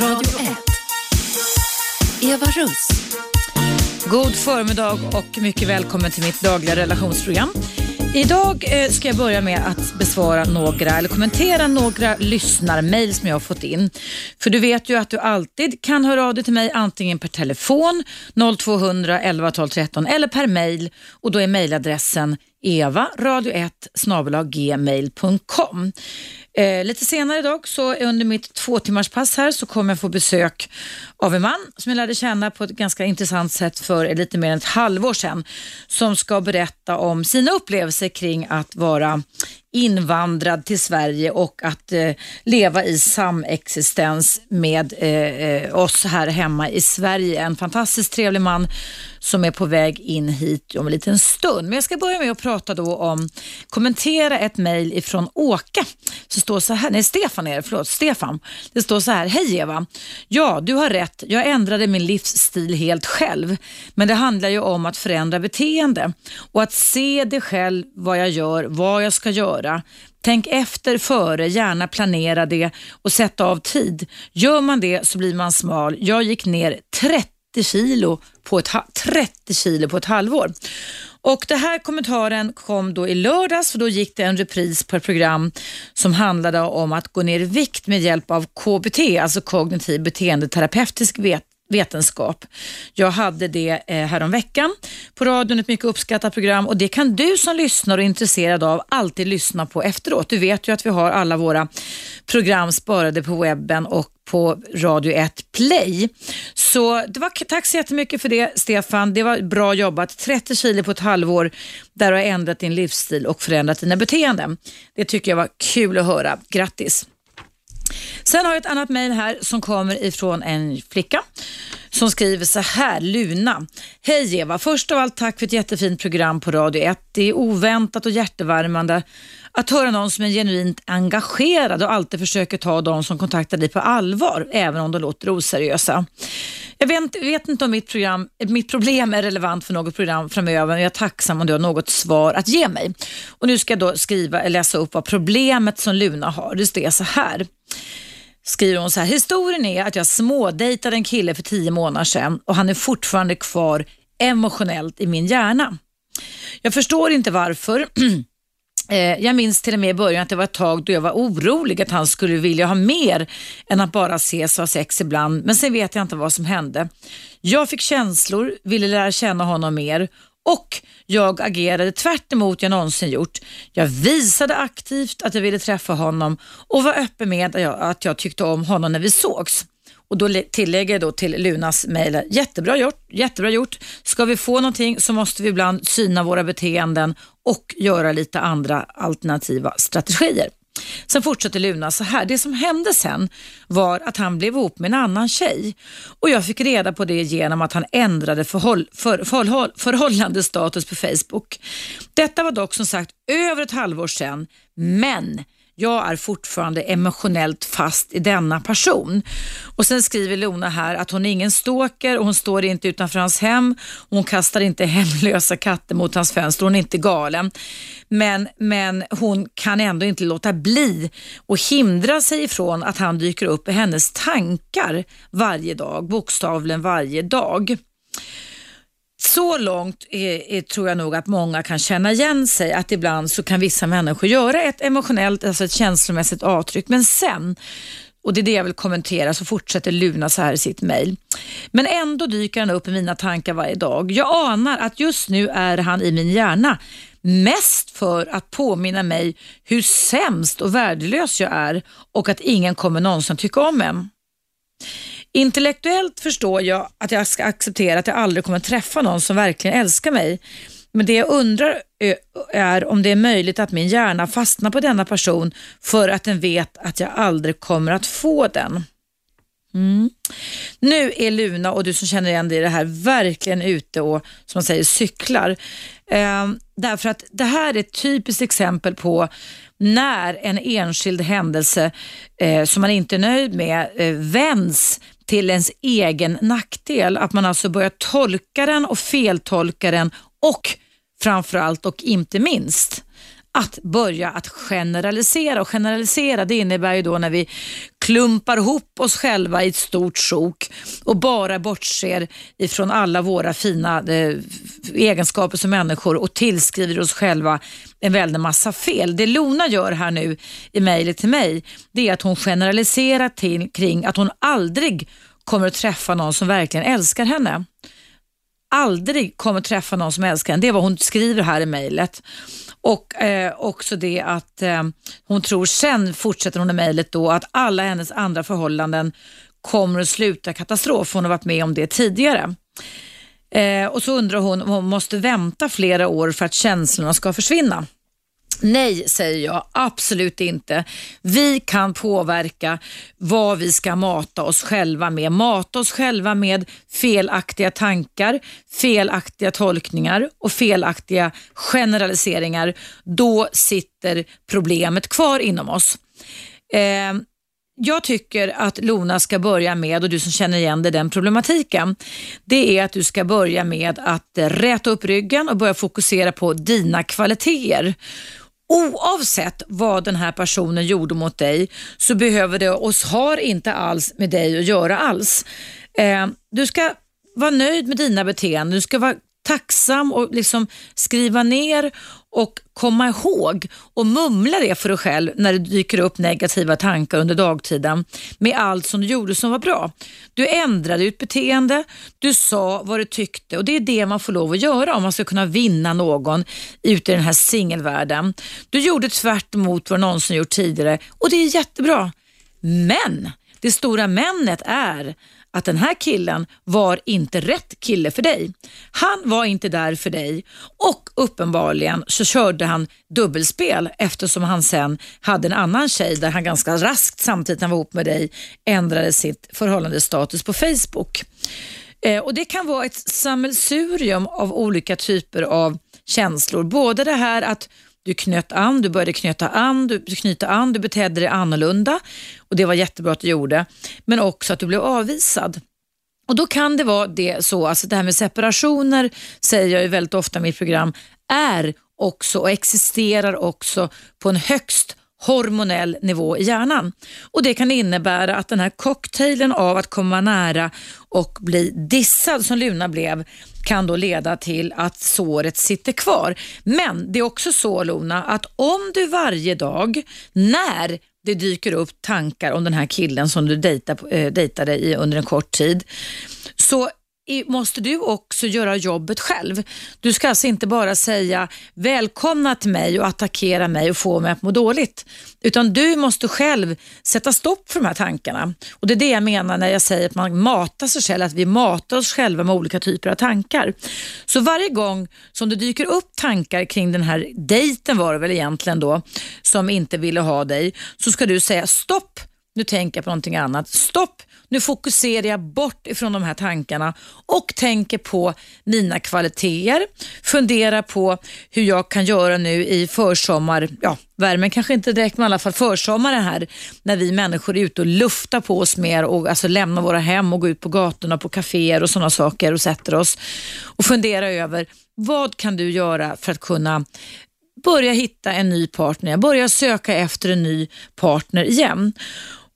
Radio 1. Eva Russ. God förmiddag och mycket välkommen till mitt dagliga relationsprogram. Idag eh, ska jag börja med att besvara några, eller kommentera några lyssnarmail som jag har fått in. För du vet ju att du alltid kan höra av dig till mig antingen per telefon 0200 11 12 13 eller per mail och då är mailadressen eva radio1 gmail.com. Eh, lite senare idag så under mitt två timmars pass här så kommer jag få besök av en man som jag lärde känna på ett ganska intressant sätt för lite mer än ett halvår sedan som ska berätta om sina upplevelser kring att vara invandrad till Sverige och att eh, leva i samexistens med eh, eh oss här hemma i Sverige. En fantastiskt trevlig man som är på väg in hit om en liten stund. Men jag ska börja med att prata då om, kommentera ett mejl ifrån Åke. Står så här, nej Stefan är det, förlåt, Stefan. Det står så här, hej Eva. Ja, du har rätt. Jag ändrade min livsstil helt själv. Men det handlar ju om att förändra beteende och att se det själv, vad jag gör, vad jag ska göra. Tänk efter före, gärna planera det och sätta av tid. Gör man det så blir man smal. Jag gick ner 30 kilo på ett, 30 kilo på ett halvår. Och Det här kommentaren kom då i lördags för då gick det en repris på ett program som handlade om att gå ner i vikt med hjälp av KBT, alltså kognitiv beteendeterapeutisk vet vetenskap. Jag hade det eh, häromveckan på radion, ett mycket uppskattat program och det kan du som lyssnar och är intresserad av alltid lyssna på efteråt. Du vet ju att vi har alla våra program sparade på webben och på Radio 1 Play. Så det var, tack så jättemycket för det Stefan. Det var bra jobbat. 30 kilo på ett halvår där du har ändrat din livsstil och förändrat dina beteenden. Det tycker jag var kul att höra. Grattis! Sen har jag ett annat mejl här som kommer ifrån en flicka som skriver så här, Luna. Hej Eva, först av allt tack för ett jättefint program på Radio 1. Det är oväntat och hjärtevärmande att höra någon som är genuint engagerad och alltid försöker ta de som kontaktar dig på allvar, även om de låter oseriösa. Jag vet, vet inte om mitt, program, mitt problem är relevant för något program framöver, men jag är tacksam om du har något svar att ge mig. Och Nu ska jag då skriva, läsa upp vad problemet som Luna har. Det står så här skriver hon så här. Historien är att jag smådejtade en kille för tio månader sedan och han är fortfarande kvar emotionellt i min hjärna. Jag förstår inte varför. Eh, jag minns till och med i början att det var ett tag då jag var orolig att han skulle vilja ha mer än att bara ses och ha sex ibland. Men sen vet jag inte vad som hände. Jag fick känslor, ville lära känna honom mer och jag agerade tvärt emot jag någonsin gjort. Jag visade aktivt att jag ville träffa honom och var öppen med att jag tyckte om honom när vi sågs. Och då tillägger jag då till Lunas mejl, jättebra gjort, jättebra gjort. Ska vi få någonting så måste vi ibland syna våra beteenden och göra lite andra alternativa strategier. Sen fortsätter Luna så här. Det som hände sen var att han blev ihop med en annan tjej och jag fick reda på det genom att han ändrade förhåll, för, förhåll, förhållandestatus på Facebook. Detta var dock som sagt över ett halvår sedan, men jag är fortfarande emotionellt fast i denna person. Och Sen skriver Lona här att hon är ingen stalker och hon står inte utanför hans hem. Hon kastar inte hemlösa katter mot hans fönster. Hon är inte galen. Men, men hon kan ändå inte låta bli och hindra sig ifrån att han dyker upp i hennes tankar varje dag, bokstavligen varje dag. Så långt är, är, tror jag nog att många kan känna igen sig, att ibland så kan vissa människor göra ett emotionellt, alltså ett känslomässigt avtryck, men sen och det är det jag vill kommentera, så fortsätter Luna så här i sitt mejl. Men ändå dyker han upp i mina tankar varje dag. Jag anar att just nu är han i min hjärna, mest för att påminna mig hur sämst och värdelös jag är och att ingen kommer någonsin tycka om en. Intellektuellt förstår jag att jag ska acceptera att jag aldrig kommer träffa någon som verkligen älskar mig. Men det jag undrar är om det är möjligt att min hjärna fastnar på denna person för att den vet att jag aldrig kommer att få den. Mm. Nu är Luna och du som känner igen dig i det här verkligen ute och som man säger cyklar. Eh, därför att det här är ett typiskt exempel på när en enskild händelse eh, som man inte är nöjd med eh, vänds till ens egen nackdel. Att man alltså börjar tolka den och feltolka den och framförallt och inte minst att börja att generalisera och generalisera det innebär ju då när vi klumpar ihop oss själva i ett stort sjok och bara bortser ifrån alla våra fina eh, egenskaper som människor och tillskriver oss själva en väldig massa fel. Det Lona gör här nu i mejlet till mig, det är att hon generaliserar till, kring att hon aldrig kommer att träffa någon som verkligen älskar henne aldrig kommer träffa någon som älskar henne. Det är vad hon skriver här i mejlet. Och eh, också det att eh, hon tror, sen fortsätter hon i mejlet då, att alla hennes andra förhållanden kommer att sluta katastrof. Hon har varit med om det tidigare. Eh, och så undrar hon om hon måste vänta flera år för att känslorna ska försvinna. Nej, säger jag. Absolut inte. Vi kan påverka vad vi ska mata oss själva med. Mata oss själva med felaktiga tankar, felaktiga tolkningar och felaktiga generaliseringar. Då sitter problemet kvar inom oss. Eh, jag tycker att Lona ska börja med, och du som känner igen dig den problematiken, det är att du ska börja med att räta upp ryggen och börja fokusera på dina kvaliteter oavsett vad den här personen gjorde mot dig så behöver det och har inte alls med dig att göra alls. Eh, du ska vara nöjd med dina beteenden. Du ska vara tacksam och liksom skriva ner och komma ihåg och mumla det för dig själv när det dyker upp negativa tankar under dagtiden med allt som du gjorde som var bra. Du ändrade ditt beteende, du sa vad du tyckte och det är det man får lov att göra om man ska kunna vinna någon ute i den här singelvärlden. Du gjorde tvärt emot vad du någonsin gjort tidigare och det är jättebra. Men det stora männet är att den här killen var inte rätt kille för dig. Han var inte där för dig och uppenbarligen så körde han dubbelspel eftersom han sen hade en annan tjej där han ganska raskt samtidigt han var ihop med dig ändrade sitt förhållandestatus på Facebook. Eh, och Det kan vara ett sammelsurium av olika typer av känslor. Både det här att du knöt an, du började knyta an, du knyta an, du betedde dig annorlunda och det var jättebra att du gjorde. Men också att du blev avvisad. Och Då kan det vara det så, alltså det här med separationer säger jag ju väldigt ofta i mitt program, är också och existerar också på en högst hormonell nivå i hjärnan. Och Det kan innebära att den här cocktailen av att komma nära och bli dissad som Luna blev kan då leda till att såret sitter kvar. Men det är också så Luna att om du varje dag när det dyker upp tankar om den här killen som du eh, dejtade i under en kort tid så måste du också göra jobbet själv. Du ska alltså inte bara säga välkomna till mig och attackera mig och få mig att må dåligt. Utan du måste själv sätta stopp för de här tankarna. Och Det är det jag menar när jag säger att man matar sig själv, att vi matar oss själva med olika typer av tankar. Så varje gång som det dyker upp tankar kring den här dejten var det väl egentligen då, som inte ville ha dig, så ska du säga stopp, nu tänker jag på någonting annat. Stopp, nu fokuserar jag bort ifrån de här tankarna och tänker på mina kvaliteter. Funderar på hur jag kan göra nu i försommar, ja värmen kanske inte direkt men i alla fall försommaren här när vi människor är ute och luftar på oss mer och alltså lämnar våra hem och går ut på gatorna på kaféer och sådana saker och sätter oss och funderar över vad kan du göra för att kunna börja hitta en ny partner, börja söka efter en ny partner igen.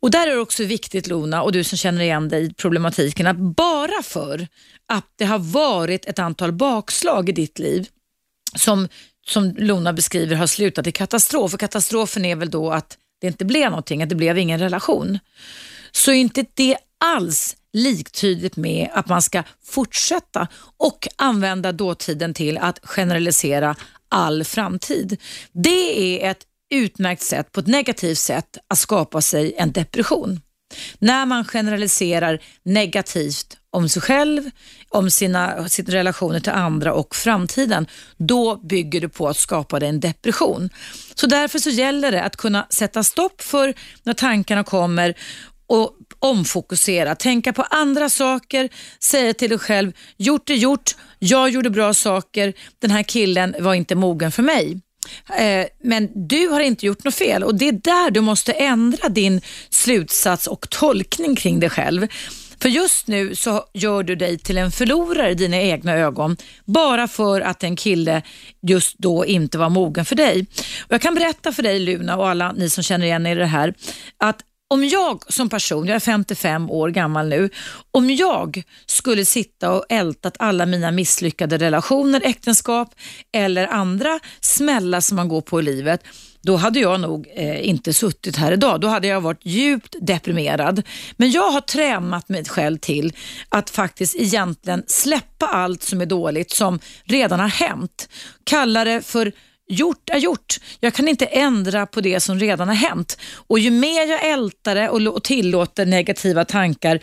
Och Där är det också viktigt Lona och du som känner igen dig i problematiken att bara för att det har varit ett antal bakslag i ditt liv som, som Lona beskriver har slutat i katastrof och katastrofen är väl då att det inte blev någonting, att det blev ingen relation. Så är inte det alls liktydigt med att man ska fortsätta och använda dåtiden till att generalisera all framtid. Det är ett utmärkt sätt, på ett negativt sätt, att skapa sig en depression. När man generaliserar negativt om sig själv, om sina, sina relationer till andra och framtiden, då bygger du på att skapa dig en depression. Så därför så gäller det att kunna sätta stopp för när tankarna kommer och omfokusera, tänka på andra saker, säga till dig själv, gjort är gjort, jag gjorde bra saker, den här killen var inte mogen för mig. Eh, men du har inte gjort något fel och det är där du måste ändra din slutsats och tolkning kring dig själv. För just nu så gör du dig till en förlorare i dina egna ögon bara för att en kille just då inte var mogen för dig. Och jag kan berätta för dig Luna och alla ni som känner igen er i det här att om jag som person, jag är 55 år gammal nu, om jag skulle sitta och ältat alla mina misslyckade relationer, äktenskap eller andra smällar som man går på i livet, då hade jag nog eh, inte suttit här idag. Då hade jag varit djupt deprimerad. Men jag har tränat mig själv till att faktiskt egentligen släppa allt som är dåligt som redan har hänt. Kalla det för Gjort är gjort. Jag kan inte ändra på det som redan har hänt. Och ju mer jag ältar det och tillåter negativa tankar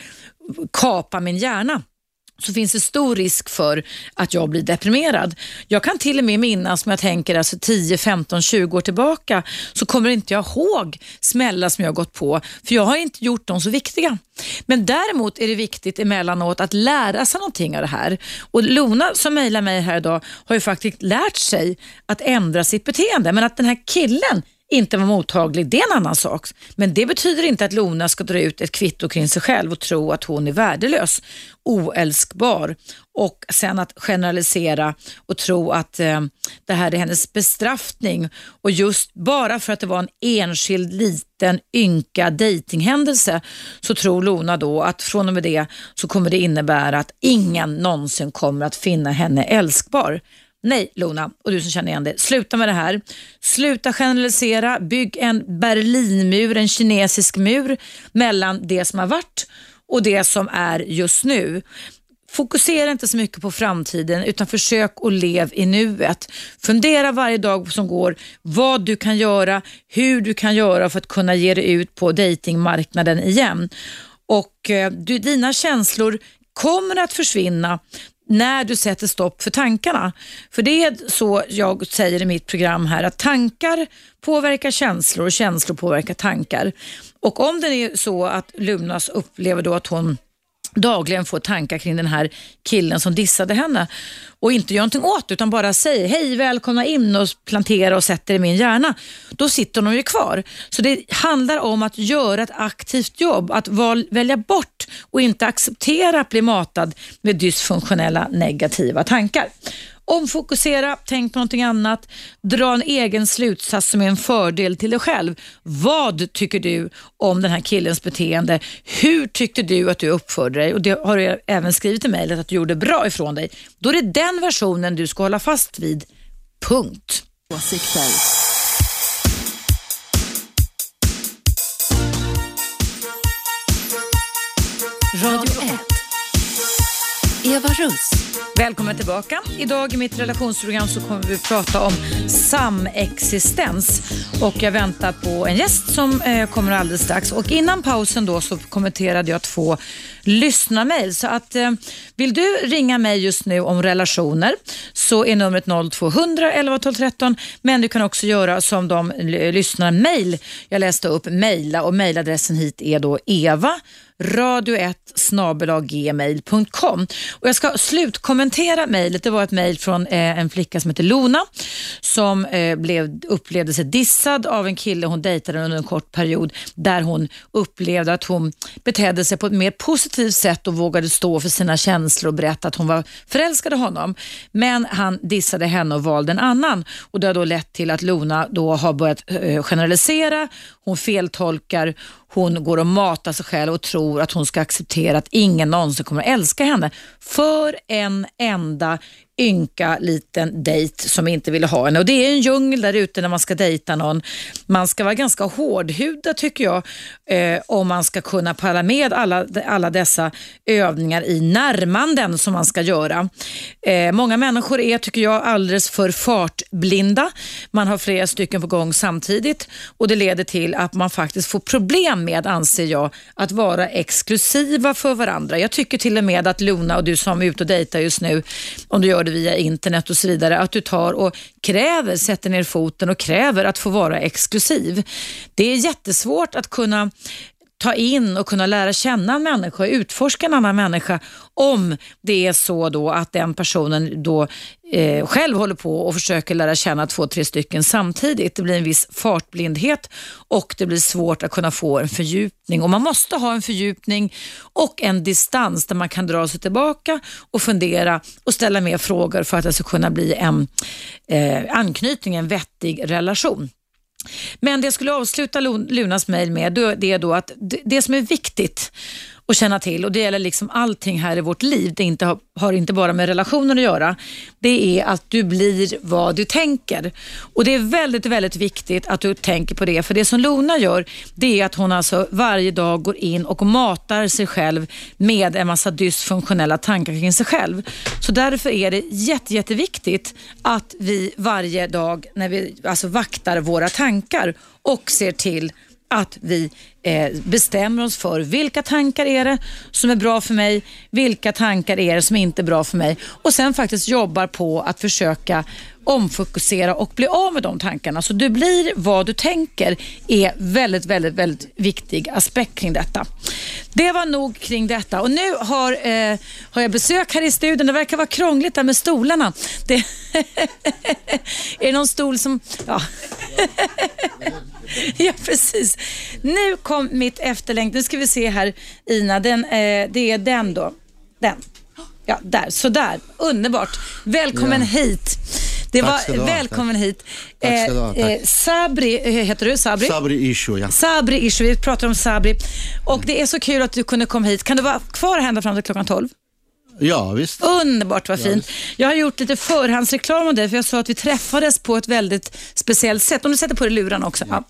kapa min hjärna så finns det stor risk för att jag blir deprimerad. Jag kan till och med minnas, om jag tänker alltså 10, 15, 20 år tillbaka, så kommer inte jag ihåg smällar som jag har gått på, för jag har inte gjort dem så viktiga. Men däremot är det viktigt emellanåt att lära sig någonting av det här. Och Lona som mejlar mig här idag har ju faktiskt lärt sig att ändra sitt beteende, men att den här killen inte var mottaglig, det är en annan sak. Men det betyder inte att Lona ska dra ut ett kvitto kring sig själv och tro att hon är värdelös, oälskbar och sen att generalisera och tro att eh, det här är hennes bestraffning och just bara för att det var en enskild liten ynka dejtinghändelse så tror Lona då att från och med det så kommer det innebära att ingen någonsin kommer att finna henne älskbar. Nej Lona, och du som känner igen det, sluta med det här. Sluta generalisera, bygg en Berlinmur, en kinesisk mur mellan det som har varit och det som är just nu. Fokusera inte så mycket på framtiden utan försök att leva i nuet. Fundera varje dag som går vad du kan göra, hur du kan göra för att kunna ge dig ut på datingmarknaden igen. Och eh, du, Dina känslor kommer att försvinna när du sätter stopp för tankarna. För det är så jag säger i mitt program här att tankar påverkar känslor och känslor påverkar tankar. Och om det är så att Lunas upplever då att hon dagligen får tankar kring den här killen som dissade henne och inte gör någonting åt utan bara säger hej välkomna in och plantera och sätter i min hjärna. Då sitter de ju kvar. Så det handlar om att göra ett aktivt jobb, att välja bort och inte acceptera att bli matad med dysfunktionella negativa tankar. Omfokusera, tänk på någonting annat, dra en egen slutsats som är en fördel till dig själv. Vad tycker du om den här killens beteende? Hur tyckte du att du uppförde dig? Och Det har du även skrivit i mejlet att du gjorde bra ifrån dig. Då är det den versionen du ska hålla fast vid. Punkt. Åsikter. Radio 1. Eva Russ. Välkommen tillbaka. Idag i mitt relationsprogram så kommer vi att prata om samexistens och jag väntar på en gäst som eh, kommer alldeles strax. Och innan pausen då så kommenterade jag två lyssnarmail. Så att eh, vill du ringa mig just nu om relationer så är numret 0200 11 12 13 men du kan också göra som de lyssnarmail jag läste upp, mejla och mejladressen hit är då eva radio1 snabelaggmail.com. Och jag ska slutkommentera kommentera mejlet. Det var ett mejl från eh, en flicka som heter Lona som eh, blev, upplevde sig dissad av en kille hon dejtade under en kort period där hon upplevde att hon betedde sig på ett mer positivt sätt och vågade stå för sina känslor och berätta att hon var förälskad i honom. Men han dissade henne och valde en annan och det har då lett till att Lona då har börjat eh, generalisera, hon feltolkar, hon går och matar sig själv och tror att hon ska acceptera att ingen någonsin kommer att älska henne för en enda ynka liten dejt som inte ville ha henne. Och Det är en djungel där ute när man ska dejta någon. Man ska vara ganska hårdhudad tycker jag eh, om man ska kunna palla med alla, alla dessa övningar i närmanden som man ska göra. Eh, många människor är, tycker jag, alldeles för fartblinda. Man har flera stycken på gång samtidigt och det leder till att man faktiskt får problem med, anser jag, att vara exklusiva för varandra. Jag tycker till och med att Luna och du som är ute och dejtar just nu, om du gör det via internet och så vidare, att du tar och kräver, sätter ner foten och kräver att få vara exklusiv. Det är jättesvårt att kunna ta in och kunna lära känna en människa, utforska en annan människa om det är så då att den personen då eh, själv håller på och försöker lära känna två, tre stycken samtidigt. Det blir en viss fartblindhet och det blir svårt att kunna få en fördjupning. Och Man måste ha en fördjupning och en distans där man kan dra sig tillbaka och fundera och ställa mer frågor för att det ska kunna bli en eh, anknytning, en vettig relation. Men det jag skulle avsluta Lunas mejl med, det är då att det som är viktigt att känna till och det gäller liksom allting här i vårt liv. Det inte har, har, inte bara med relationer att göra. Det är att du blir vad du tänker. Och Det är väldigt, väldigt viktigt att du tänker på det. För det som Lona gör, det är att hon alltså varje dag går in och matar sig själv med en massa dysfunktionella tankar kring sig själv. Så därför är det jätte, jätteviktigt att vi varje dag när vi alltså vaktar våra tankar och ser till att vi eh, bestämmer oss för vilka tankar är det som är bra för mig, vilka tankar är det som inte är bra för mig. Och sen faktiskt jobbar på att försöka omfokusera och bli av med de tankarna. Så du blir vad du tänker är väldigt, väldigt, väldigt viktig aspekt kring detta. Det var nog kring detta och nu har, eh, har jag besök här i studion. Det verkar vara krångligt där med stolarna. Det är det någon stol som... Ja. ja, precis. Nu kom mitt efterlängt. Nu ska vi se här Ina. Den, eh, det är den då. Den. Ja, där. Sådär. Underbart. Välkommen ja. hit. Det Tack var, välkommen tack. hit. Tack ska du ha, eh, Sabri, eh, heter du Sabri? Sabri Isho, ja. Sabri Isho, vi pratar om Sabri. Och det är så kul att du kunde komma hit. Kan du vara kvar här ända fram till klockan 12? Ja, visst. Underbart, vad fint. Jag har gjort lite förhandsreklam om dig, för jag sa att vi träffades på ett väldigt speciellt sätt. Om du sätter på dig lurarna också. Ja.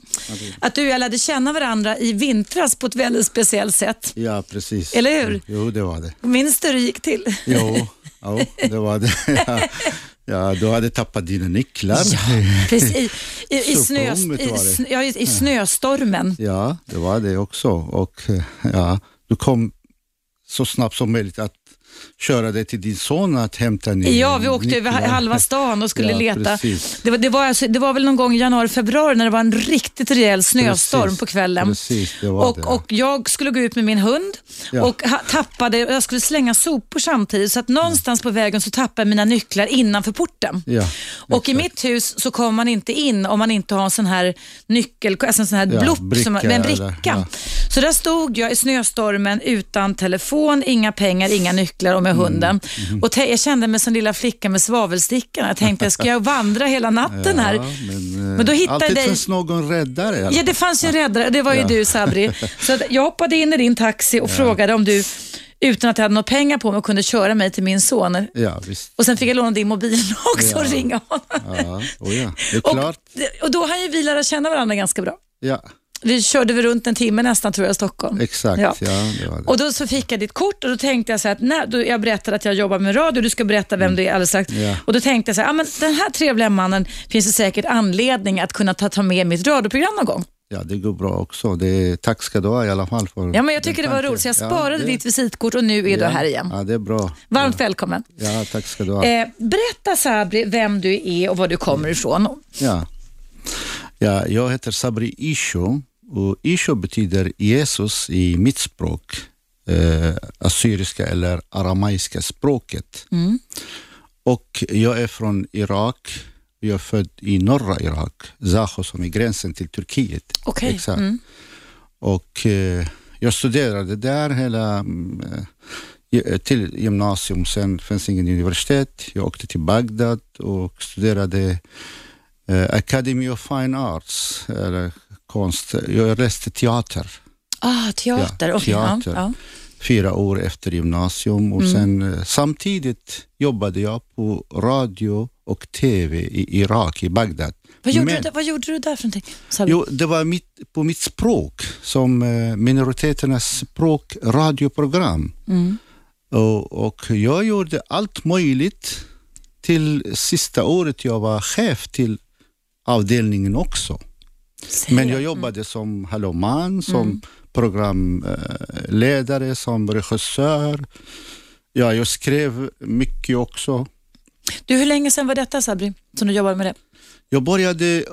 Att du och jag lärde känna varandra i vintras på ett väldigt speciellt sätt. Ja, precis. Eller hur? Jo, det var det. Minns du hur det gick till? Jo, jo det var det. Ja. Du hade tappat dina nycklar. Ja, precis. I, i, snö, i, i snöstormen. Ja, det var det också. Och ja, du kom så snabbt som möjligt att köra dig till din son att hämta ner Ja, vi åkte över halva stan och skulle ja, leta. Det var, det, var alltså, det var väl någon gång i januari, februari när det var en riktigt rejäl snöstorm precis, på kvällen. Precis, och, och jag skulle gå ut med min hund ja. och tappade, jag skulle slänga sopor samtidigt så att någonstans på vägen så tappade jag mina nycklar innanför porten. Ja, och exakt. i mitt hus så kommer man inte in om man inte har en sån här nyckel, alltså en sån här blopp, bricka, som, en bricka. Så där stod jag i snöstormen utan telefon, inga pengar, inga nycklar med mm. hunden. Mm. Och jag kände mig som lilla flickan med svavelstickan. Jag tänkte, ska jag vandra hela natten här? Ja, men, men då hittade alltid dig... finns någon räddare. Ja, det fanns ju en räddare. Det var ju ja. du Sabri. Så jag hoppade in i din taxi och ja. frågade om du utan att jag hade några pengar på mig och kunde köra mig till min son. Ja, visst. Och sen fick jag låna din mobil också ja. och ringa honom. Ja, oh ja. det är klart. Och, och då har ju vi lära känna varandra ganska bra. Ja, vi körde vi runt en timme nästan tror jag i Stockholm. Exakt, ja. ja det det. Och då så fick jag ditt kort och då tänkte jag så att när, då jag berättade att jag jobbar med radio, du ska berätta vem mm. du är alldeles strax. Ja. Och då tänkte jag så här, ah, men den här trevliga mannen finns det säkert anledning att kunna ta, ta med mitt radioprogram någon gång. Ja, det går bra också. Det, tack ska du ha i alla fall. För ja, men jag tycker det var roligt, så jag sparade ja, det, ditt visitkort och nu är ja, du här igen. Ja, det är bra. Varmt ja. välkommen. Ja, tack ska du ha. Eh, berätta Sabri vem du är och var du kommer ifrån. Ja, ja jag heter Sabri Isho och Isho betyder Jesus i mitt språk, eh, assyriska eller aramaiska språket. Mm. Och jag är från Irak. Jag är född i norra Irak, Zaho som är gränsen till Turkiet. Okay. Exakt. Mm. Och eh, jag studerade där hela eh, till gymnasium. Sen fanns ingen universitet. Jag åkte till Bagdad och studerade eh, Academy of Fine Arts, eller konst. Jag läste teater. Ah, teater. Ja, teater. Ja, Fyra år efter gymnasium och mm. sen eh, samtidigt jobbade jag på radio och TV i Irak, i Bagdad. Vad gjorde, Men, du, vad gjorde du där för någonting? Jo, det var mitt, på mitt språk, som eh, minoriteternas språk, radioprogram. Mm. Och, och jag gjorde allt möjligt till sista året jag var chef till avdelningen också. Men jag jobbade som hallåman, som mm. programledare, som regissör. Ja, jag skrev mycket också. Du, hur länge sedan var detta Sabri, som du jobbade med det? Jag började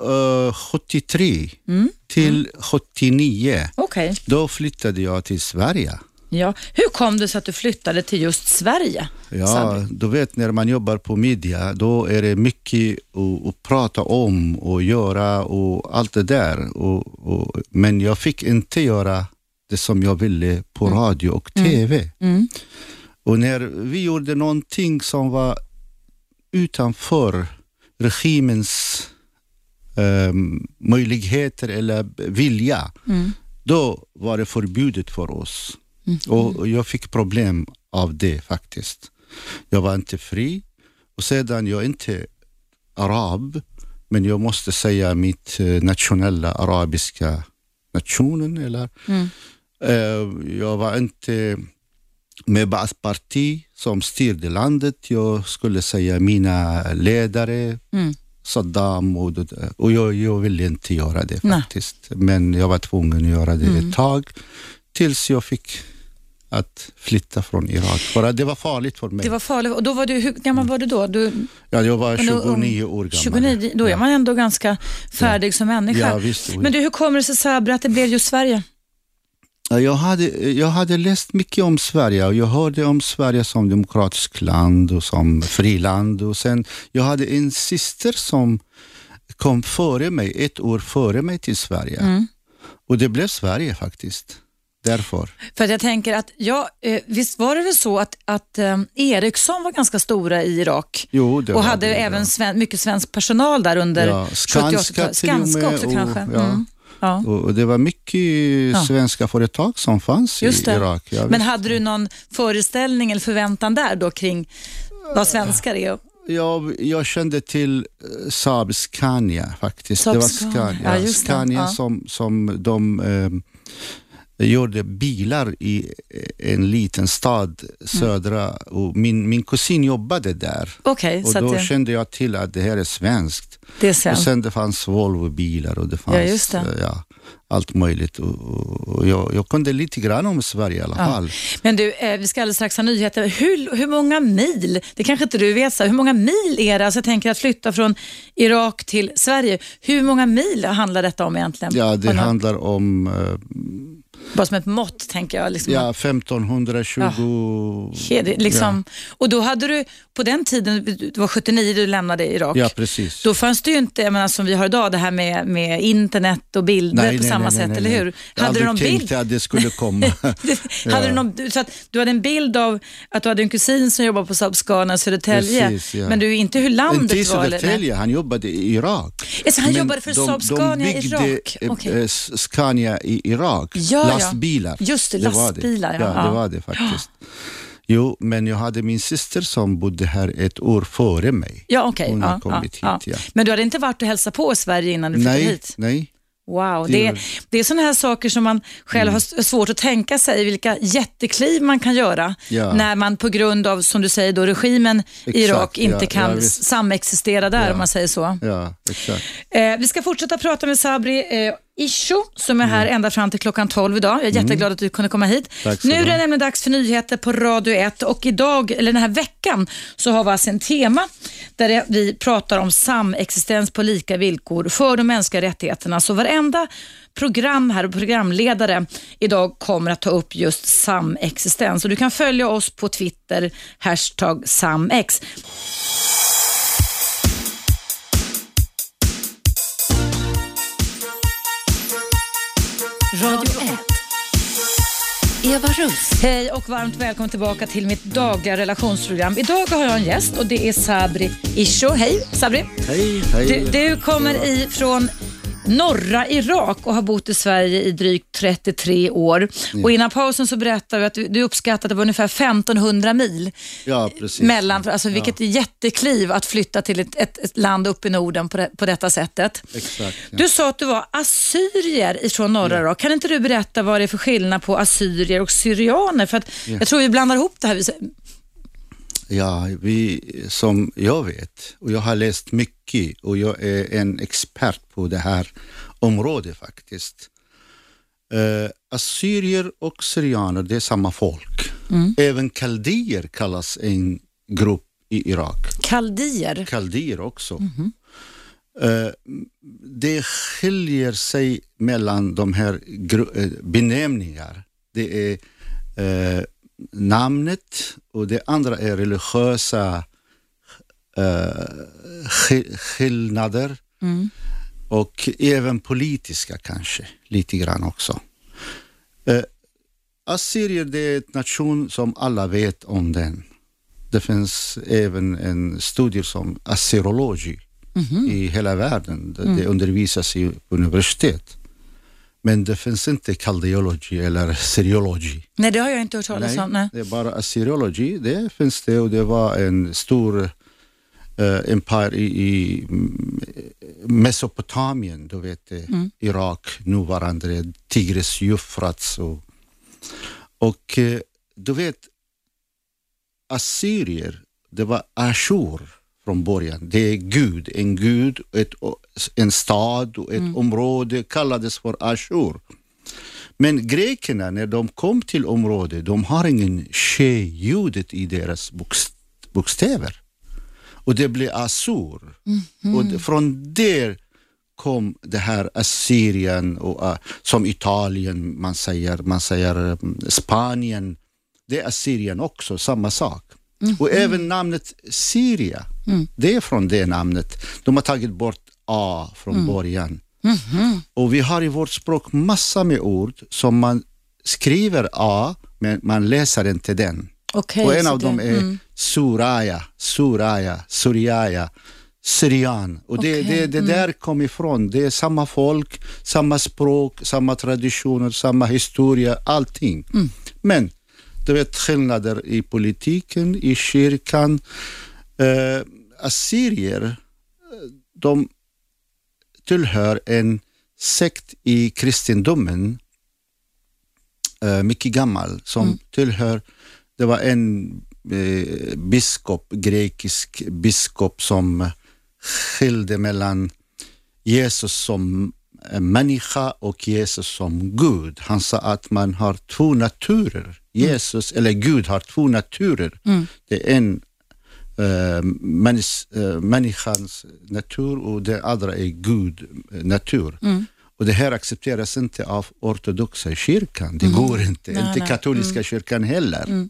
uh, 73 mm. till mm. 79. Okay. Då flyttade jag till Sverige. Ja. Hur kom det sig att du flyttade till just Sverige? Ja, du vet när man jobbar på media, då är det mycket att, att prata om och göra och allt det där. Och, och, men jag fick inte göra det som jag ville på mm. radio och mm. TV. Mm. Och när vi gjorde någonting som var utanför regimens ehm, möjligheter eller vilja, Mm. då var det förbjudet för oss. Mm. Och jag fick problem av det faktiskt. Jag var inte fri och sedan jag är inte arab, men jag måste säga mitt eh, nationella arabiska nationen. Eller, Mm. eh, jag var inte med Baath parti som styrde landet. Jag skulle säga mina ledare, Mm. Saddam och, och jag, jag ville inte göra det Nej. faktiskt. Men jag var tvungen att göra det Mm. ett tag tills jag fick att flytta från Irak. För det var farligt för mig. Det var farligt. Och då var du, hur gammal var du då? Du, ja, jag var Men då- 29 år gammal. 29, då är man ändå ganska färdig som människa. Ja, visst. Men du, hur kommer det sig Sabri att det blev just Sverige? Ja, Jag hade, jag hade läst mycket om Sverige och jag hörde om Sverige som demokratiskt land och som friland. Och sen, jag hade en syster som kom före mig, ett år före mig till Sverige. Mm. Och det blev Sverige faktiskt. Därför. För att jag tänker att, ja, eh, visst var det väl så att, att eh, Ericsson var ganska stora i Irak? Jo, det och var hade det, även ja. sven, mycket svensk personal där under Ja, 70 Skanska 80-talet. till och Skanska också och- kanske? ja. Mm. Ja. Och det var mycket svenska företag som fanns i. Irak. Men visst. hade du någon föreställning eller förväntan där då kring vad svenskar är? jag, jag kände till eh, Saab Scania faktiskt. Saab det var Scania, ja, Scania ja. som, som de eh, gjorde bilar i en liten stad södra och min, min kusin jobbade där. Okej, Och då det, kände jag till att det här är svenskt. det är Och svenskt. sen det fanns Volvo-bilar och det fanns Ja, just det. eh, Ja, allt möjligt. Och, jag, jag kunde lite grann om Sverige i alla Ja. fall. Men du, eh, vi ska alldeles strax ha nyheter. Hur, hur många mil, det kanske inte du vet, så, hur många mil är det? Alltså, jag tänker att flytta från Irak till Sverige. Hur många mil handlar detta om egentligen? Ja, det handlar om eh, Bara som ett mått, tänker jag. Liksom. ja, 1520... He- det- Liksom. Och då hade du, på den tiden, det var 79 du lämnade Irak. Ja, precis. Då fanns det ju inte, jag menar, som vi har idag, det här med, med internet och bilder på samma sätt, eller hur? Jag Hade du någon bild? att det skulle komma. hade du, någon, så att du hade en bild av att du hade en kusin som jobbade på Saab Scania i Södertälje, Precis, ja. men du inte hur landet Inte i var? Södertälje, han jobbade i Irak. Alltså, han Men jobbade för de, Saab Scania i de byggde Irak? eh, Okej. eh, Scania i Irak, Ja, ja. lastbilar. Just det, var lastbilar, det. ja. Ja, Ja. det var det faktiskt. Jo, men jag hade min syster som bodde här ett år före mig. Ja, okej. Hon har ja, kommit ja, hit, ja. Men du hade inte varit och hälsat på i Sverige innan du flyttade Nej, hit? nej. Wow, Det är det. är sådana här saker som man själv har s- svårt att tänka sig, vilka jättekliv man kan göra Ja. när man på grund av, som du säger, då, regimen i Irak inte ja, kan ja, samexistera där, om man säger så. Eh, vi ska fortsätta prata med Sabri eh, Isho som är här ända fram till klockan 12 idag. Jag är jätteglad att du kunde komma hit. Nu är det nämligen dags för nyheter på Radio 1 och idag, eller den här veckan, så har vi alltså en tema där vi pratar om samexistens på lika villkor för de mänskliga rättigheterna. Så varenda program här och programledare idag kommer att ta upp just samexistens. Och du kan följa oss på Twitter, hashtag samex. Radio 1. Eva Russ. Hej och varmt välkommen tillbaka till mitt dagliga relationsprogram. Idag har jag en gäst och det är Sabri Isho. Hej Sabri! Hej, hej. Du, du kommer ifrån norra Irak och har bott i Sverige i drygt 33 år. Och innan pausen så berättade du att du, du uppskattar att det var ungefär 1500 mil Ja, precis. mellan, alltså vilket jättekliv att flytta till ett, ett, ett land uppe i Norden på, det, på detta sättet. Exakt. Ja. Du sa att du var assyrier ifrån norra Irak. Kan inte du berätta vad det är för skillnad på assyrier och syrianer? För att Jag tror vi blandar ihop det här. Ja, vi, som jag vet, och jag har läst mycket och jag är en expert på det här området faktiskt. Eh, assyrier och syrianer, det är samma folk. Även kaldier kallas en grupp i Irak. Kaldier. Kaldier också. Eh, det skiljer sig mellan de här eh, benämningar. Det är eh, namnet och det andra är religiösa sk- skillnader och även politiska kanske, lite grann också. Eh, Assyrier det är en nation som alla vet om den. Det finns även en studie som assyrologi i hela världen. Det, det undervisas i universitet. Men det finns inte kaldiologi eller seriologi. Nej, det har jag inte hört talas om. Nej. det är bara assyriologi. Det finns det och det var en stor eh, empire i, i mm, Mesopotamien, du vet det, Irak, nuvarande Tigris, Eufrats och, och eh, du vet assyrier, det var Ashur från början. Det är Gud, en gud, ett, en stad och ett område kallades för Ashur. Men grekerna, när de kom till området, de har ingen she-ljudet i deras bokst- bokstäver. Och det blev Assur. Och det, från där kom det här Assyrien, och, uh, som Italien, man säger, man säger um, Spanien. Det är Assyrien också, samma sak. Och även namnet Syria, det är från det namnet. De har tagit bort A från början. Och vi har i vårt språk massa med ord som man skriver A, men man läser inte den. Okej, och en av det- dem är Suraya, Suraya, Suriaya, Syrian. Och det, Okej, det, det där kom ifrån. Det är samma folk, samma språk, samma traditioner, samma historia, allting. Men du vet skillnader i politiken, i kyrkan. Eh, assyrier, eh, de tillhör en sekt i kristendomen, eh, mycket gammal, som tillhör, det var en eh, biskop, grekisk biskop som skilde mellan Jesus som människa och Jesus som Gud. Han sa att man har två naturer. Jesus, eller Gud har två naturer. Det är en eh, männis, eh, människans natur och det andra är Gud eh, natur. Och det här accepteras inte av ortodoxa kyrkan. Det går inte. Nej, inte nej. katolska kyrkan heller.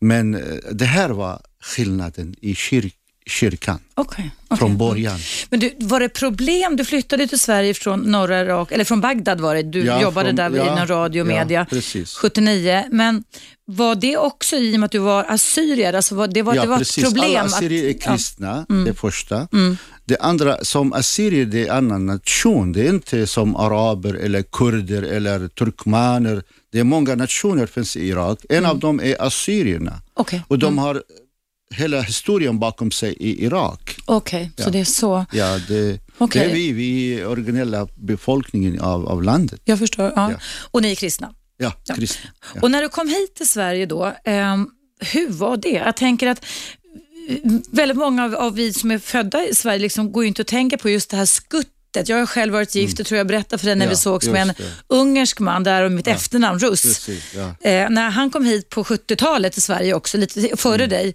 Men eh, det här var skillnaden i kyr, kyrkan Okej, okej. från början. Men du, var det problem? Du flyttade till Sverige från norra Irak, eller från Bagdad var det. Du Ja, jobbade från- där ja, inom radio och ja, media precis. 79. Men var det också i och med att du var assyrier? Alltså var, det var, ja, det var precis. ett problem? Alla assyrier är att, Mm. kristna, det första. Det andra, som assyrier, det är en annan nation. Det är inte som araber eller kurder eller turkmaner. Det är många nationer finns i Irak. En Mm. av dem är assyrierna. Okej, Och de har hela historien bakom sig i Irak. okej, så Ja. det är så. Ja, det, Okej. det är vi, vi originella befolkningen av, av landet. Jag förstår. Ja. Ja. Och ni är kristna? Ja, kristna. Ja. Och när du kom hit till Sverige då, ehm, hur var det? Jag tänker att eh, väldigt många av, av vi som är födda i Sverige liksom går ju inte att tänka på just det här skuttet. Jag har själv varit gift och tror jag berättade för dig när Mm. Ja, vi sågs med en det. ungersk man där och mitt efternamn Russ. Precis, ja. Eh, när han kom hit på 70-talet till Sverige också, lite före Mm. dig,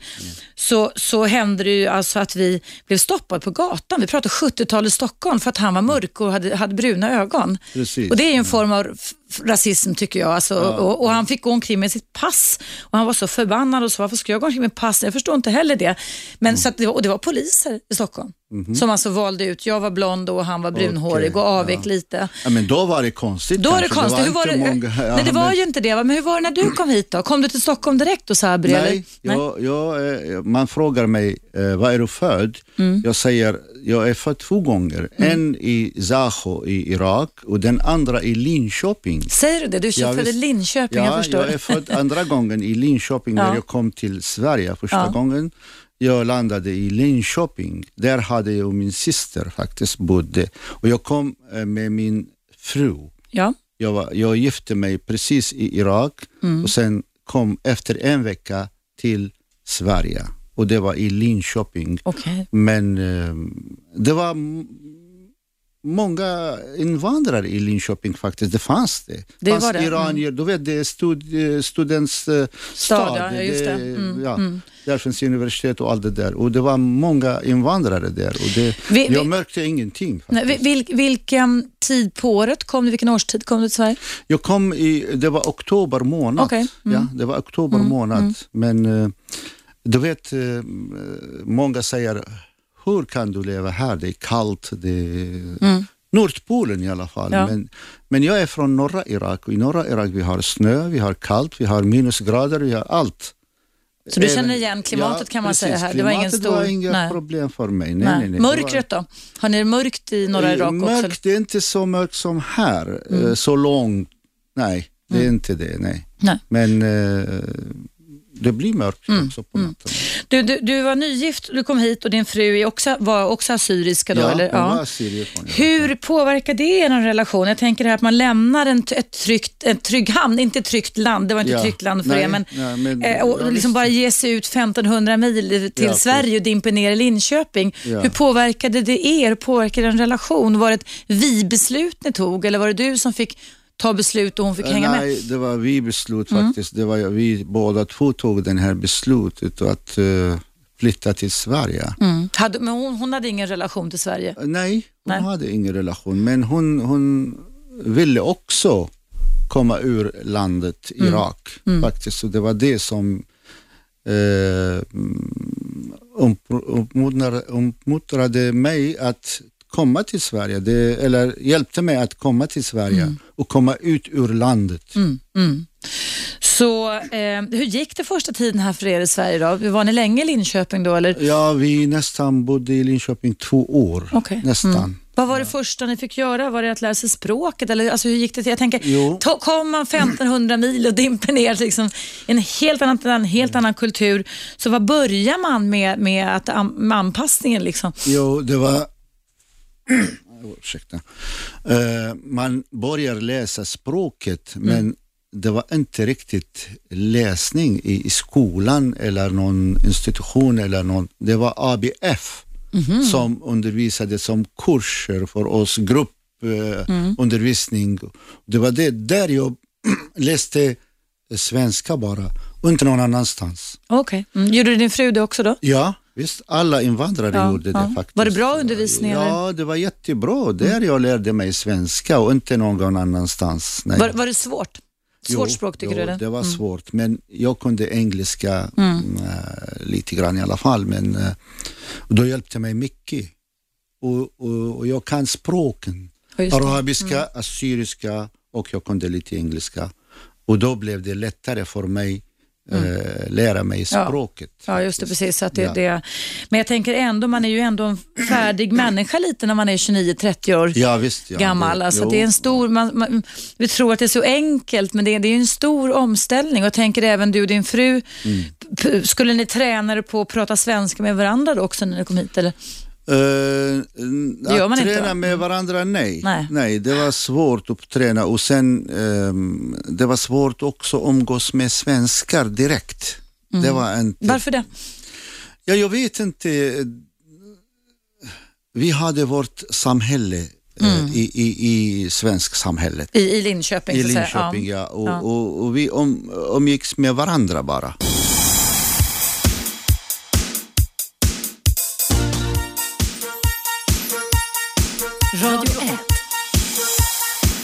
så, så hände det ju alltså att vi blev stoppade på gatan. Vi pratade 70-talets Stockholm för att han var mörk och hade, hade bruna ögon. Precis. Och Det är ju en form av rasism tycker jag. Alltså, och, och Han fick gå omkring med sitt pass och han var så förbannad och så varför ska jag gå omkring med pass? Jag förstår inte heller det. Men, Mm. så det, var, och det var poliser i Stockholm som alltså valde ut, jag var blond och han var brunhårig. Okej, och avvek lite. Ja, men då var det konstigt Då är det konstigt. Hur var inte det? många- ja, Nej, det var men- ju inte det. Men hur var det när du kom hit då? Kom du till Stockholm direkt och Sabri? Nej, eller? jag, jag, eh, man frågar mig, eh, var är du född? Mm. Jag säger, jag är född två gånger. En i Zaho i Irak och den andra i Linköping. Säger du det? Du är Ja, född i. Linköping, jag Ja, förstår. jag är född andra gången i Linköping när jag kom till Sverige första gången. Jag landade i Linköping. Där hade jag och min syster faktiskt bodde. Och jag kom eh, med min fru. Ja. Jag, var, jag gifte mig precis i Irak Mm. och sen kom efter en vecka till Sverige. Och det var i Linköping. Okej. Men eh, det var många invandrare i Linköping faktiskt. Det fanns det. Det fanns var det, mm. iranier, du vet det är stud, eh, students eh, stad. ja, just det. Mm, ja, Där finns universitet och allt det där. Och det var många invandrare där. Och det, Vi- vi- jag märkte ingenting. Nej, vil, vilken tid på året kom du? Vilken årstid kom du till Sverige? Jag kom i, det var oktober månad. Okej, mm. Ja, det var oktober månad. Men eh, du vet, eh, många säger, hur kan du leva här? Det är kallt, det är Nordpolen i alla fall. Ja. Men, men jag är från norra Irak och i norra Irak vi har snö, vi har kallt, vi har minusgrader, vi har allt. Så du känner igen klimatet kan man precis. säga här. Det var ingen stor... var inga nej. problem för mig. Nej, Nej. nej, nej. Mörkret då? Har ni det mörkt i norra var, Irak också? eller? Mörkt, det är inte så mörkt som här. Mm. eh, Så långt. Nej, det är inte det. Nej. Nej. Men eh, det blir mörkt Mm. också på natten. Du, du, du var nygift, du kom hit och din fru är också, var också assyriska då? ja, eller? var assyrier. Hur påverkar det er relation? Jag tänker det här att man lämnar en, ett tryggt, en trygg hamn, inte ett tryggt land, det var inte ett Ja. tryggt land för Nej, er, men, nej, men- eh, och ja, liksom visst. bara ge sig ut 1500 mil till Ja, Sverige och dimpa ner i Linköping. Ja. Hur påverkade det er? Hur påverkade en relation? Var det ett vi-beslut ni tog eller var det du som fick ta beslut och hon fick hänga med? Nej, det var vi beslut faktiskt. Det var vi båda två tog den här beslutet att eh, flytta till Sverige. Mm. Hade, men hon, hon hade ingen relation till Sverige? Nej, hon Nej. hade ingen relation, men hon, hon ville också komma ur landet Mm. Irak faktiskt. Så det var det som eh, uppmuntrade, uppmuntrade mig att komma till Sverige, det, eller hjälpte mig att komma till Sverige och komma ut ur landet. Mm, mm. Så eh, hur gick det första tiden här för er i Sverige då? Var ni länge i Linköping då eller? Ja, vi nästan bodde i Linköping två år. Nästan. Mm. Vad var det första ni fick göra? Var det att lära sig språket? Eller, alltså, hur gick det till? Jag tänker, ta, kom man 1500 mil och dimper ner liksom, en helt annan, en helt annan kultur, så vad börjar man med, med, att, med anpassningen? Liksom? Jo, det var... Ursäkta. Eh, man börjar läsa språket, Mm. men det var inte riktigt läsning i, i skolan eller någon institution eller någon. Det var ABF Mhm. som undervisade som kurser för oss, gruppundervisning. Mm. Det var det där jag läste svenska bara, och inte någon annanstans. Okej. Mm. Gjorde din fru det också då? Ja, visst. Alla invandrare Ja, gjorde ja. det faktiskt. Var det bra undervisning, eller? Ja, det var jättebra. Där jag lärde mig svenska och inte någon annanstans. Nej. Var, var det svårt? Svårt Jo, språk tycker jo, du? Det? det var svårt, men jag kunde engelska mm, äh, lite grann i alla fall. Men äh, då hjälpte mig mycket. Och, och, och jag kan språken. Ja, det. Mm. Arabiska, assyriska och jag kunde lite engelska. Och då blev det lättare för mig äh, lära mig Mm. Ja. språket. Ja, just det. Precis. Så att det, Ja. det, men jag tänker ändå, man är ju ändå en färdig människa lite när man är 29-30 år Ja, visst. Ja, gammal. det- alltså, det är en stor, man, man, vi tror att det är så enkelt, men det, är- det är en stor omställning. Och jag tänker även du och din fru, Mm. skulle ni träna er på att prata svenska med varandra då också när ni kom hit? Eller? Uh, att inte, träna va? med varandra, nej. Nej. det var svårt att träna och sen ehm, det var svårt också att umgås med svenskar direkt. Det var inte... Varför det? Ja, jag vet inte. Vi hade vårt samhälle eh, i, i, i svensk samhället. I, i Linköping? I att säga. Linköping, ja. Och, Ja. Och, och vi om, umgicks med varandra bara.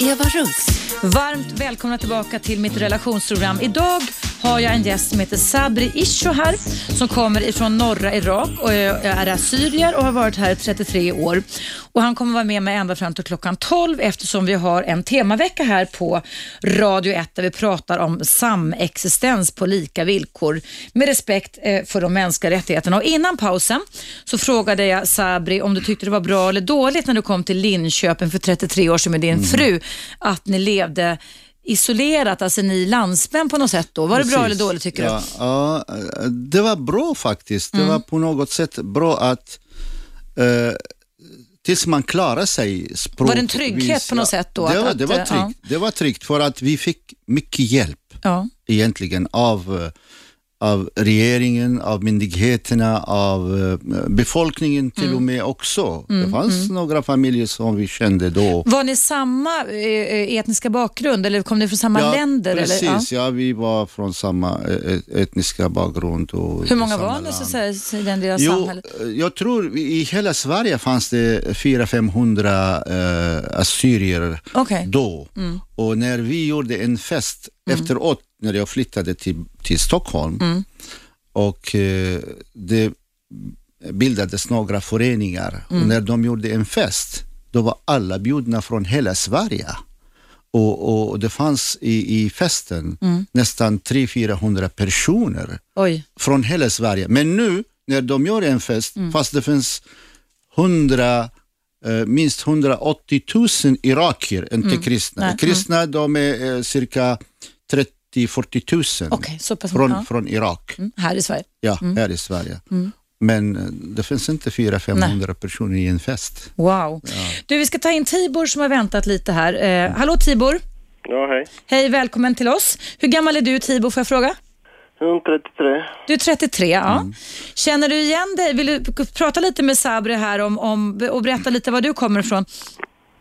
Eva Russ. Varmt välkomna tillbaka till mitt relationsprogram. Idag har jag en gäst som heter Sabri Isho här som kommer ifrån norra Irak och är assyrier och har varit här i 33 år. Och han kommer vara med mig ända fram till klockan 12 eftersom vi har en temavecka här på Radio 1 där vi pratar om samexistens på lika villkor med respekt eh, för de mänskliga rättigheterna. Och innan pausen så frågade jag Sabri om du tyckte det var bra eller dåligt när du kom till Linköping för 33 år sedan med din fru, att ni levde isolerat, alltså ni landsmän på något sätt då. Var det bra Precis. eller dåligt tycker ja, Ja, eh, det var bra faktiskt. Mm. Det var på något sätt bra att eh, tills man klarar sig språkvis. Var det en trygghet på något sätt då? Det var, det, var eh, tryggt. det var tryggt för att vi fick mycket hjälp du? Ja. egentligen av, eh, av regeringen, av myndigheterna, av eh, befolkningen till Mm. och med också. Det fanns några familjer som vi kände då. Var ni samma eh, etniska bakgrund eller kom ni från samma länder? Precis, Eller? ja. vi var från samma eh, etniska bakgrund. Och Hur många var ni så att i den av Jo, samhället? jag tror i hela Sverige fanns det 400-500 eh, assyrier Okej. då. Och när vi gjorde en fest efteråt, när jag flyttade till, till Stockholm och eh, det bildades några föreningar och när de gjorde en fest, då var alla bjudna från hela Sverige. Och, och det fanns i, i festen nästan 300-400 personer Oj. från hela Sverige. Men nu när de gör en fest, fast det finns 100, eh, minst 180 000 irakier, inte kristna. Nej, Kristna de är eh, cirka 30-40 000 Okej, så pass från, ja. från Irak, Mm, här i Sverige. ja, här i Sverige. Men eh, det finns inte 400-500 personer i en fest. Wow. Du, vi ska ta in Tibor som har väntat lite här. Eh, hallå Tibor. Ja, hej. Hej, välkommen till oss. Hur gammal är du Tibor, får jag fråga? Är 33. Du är 33, ja. Känner du igen dig? Vill du prata lite med Sabri här om, om, och berätta lite var du kommer ifrån?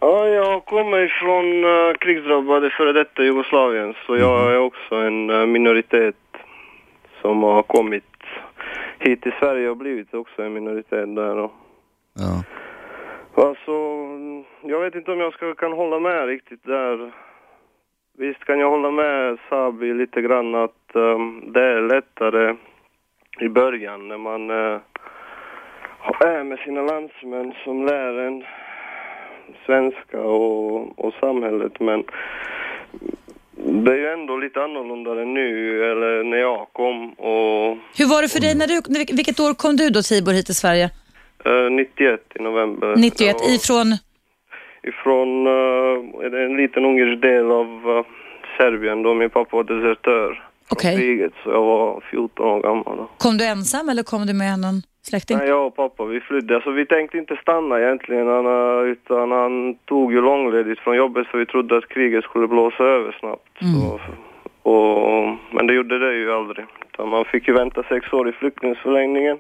Ja, jag kommer ifrån uh, krigsdrabbade före detta Jugoslavien, så jag är också en eh, minoritet som har kommit hit till Sverige och blivit också en minoritet där. Och, Ja. alltså, mm, jag vet inte om jag ska, kan hålla med riktigt där. Visst kan jag hålla med Sabi lite grann att ehm, det är lättare i början när man eh, är med sina landsmän som lär en svenska och, och samhället men det är ju ändå lite annorlunda än nu eller när jag kom och Hur var det för dig när du, vilket år kom du då Tibor hit till Sverige? eh, 91 i november. 91, Jag var ifrån? Ifrån uh, en liten ungersk del av eh, Serbien då min pappa var desertör från Okej. kriget så jag var 14 år gammal då. Kom du ensam eller kom du med någon släkting? Nej, jag och pappa vi flydde. Alltså, vi tänkte inte stanna egentligen han, utan han tog ju långledigt från jobbet för vi trodde att kriget skulle blåsa över snabbt. Så, och, men det gjorde det ju aldrig. Utan man fick ju vänta sex år i flyktingförläggningen.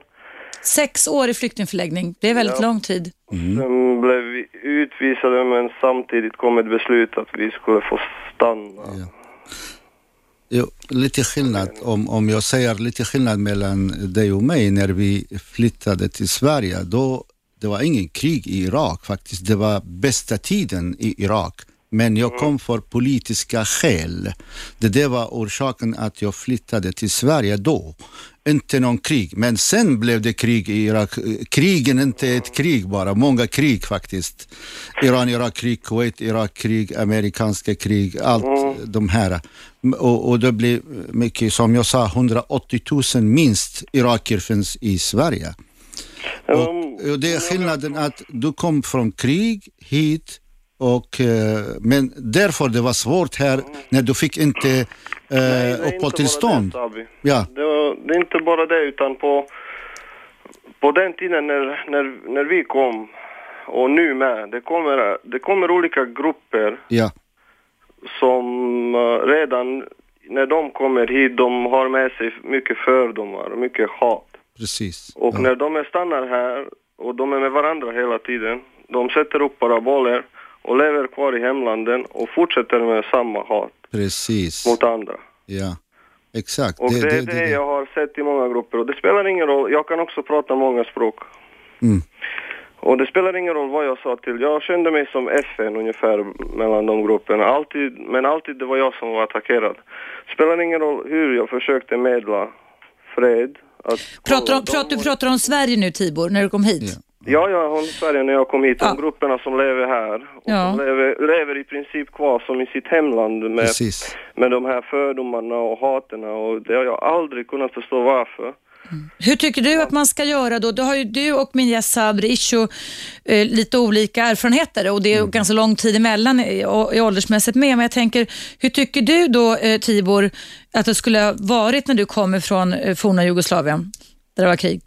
Sex år i flyktingförläggning, det är väldigt Ja. lång tid. Sen blev vi utvisade men samtidigt kom ett beslut att vi skulle få stanna. Ja. Jo, lite skillnad, om, om jag säger lite skillnad mellan dig och mig när vi flyttade till Sverige, då det var ingen krig i Irak faktiskt. Det var bästa tiden i Irak. Men jag kom för politiska skäl. Det, det var orsaken att jag flyttade till Sverige då. Inte någon krig, men sen blev det krig i Irak. Krigen inte ett krig bara, många krig faktiskt. Iran-Irak-krig, Kuwait-Irak-krig, amerikanska krig, allt de här. Och, och det blir mycket, som jag sa, 180 000 minst irakier finns i Sverige. Och, och det är skillnaden att du kom från krig hit och, eh, men därför det var svårt här när du fick inte eh, inte uppehållstillstånd. Ja. Det, det är inte bara det utan på, på den tiden när, när, när vi kom och nu med, det kommer, det kommer olika grupper Ja, som eh, redan när de kommer hit, de har med sig mycket fördomar och mycket hat. precis. Och ja. när de är stannar här och de är med varandra hela tiden, de sätter upp paraboler och lever kvar i hemlanden och fortsätter med samma hat Precis. mot andra. Ja, exakt. Och det, är det, jag har sett i många grupper och det spelar ingen roll, jag kan också prata många språk. Mm. Och det spelar ingen roll vad jag sa till, jag kände mig som FN ungefär mellan de grupperna, alltid, men alltid det var jag som var attackerad. Det spelar ingen roll hur jag försökte medla fred. Att Pratar om, prat, du pratar om Sverige nu Tibor, när du kom hit? Ja. Ja, jag har Sverige när jag kom hit, Ja. de grupperna som lever här och Ja. som lever, lever i princip kvar som i sitt hemland med, Precis. med de här fördomarna och haterna och det har jag aldrig kunnat förstå varför. Hur tycker du att man ska göra då? Då har ju du och min gäst Sabri Isho eh, lite olika erfarenheter och det är ganska lång tid emellan i, i åldersmässigt med. Men jag tänker, hur tycker du då eh, Tibor att det skulle ha varit när du kommer från eh, forna Jugoslavien, där det var krig?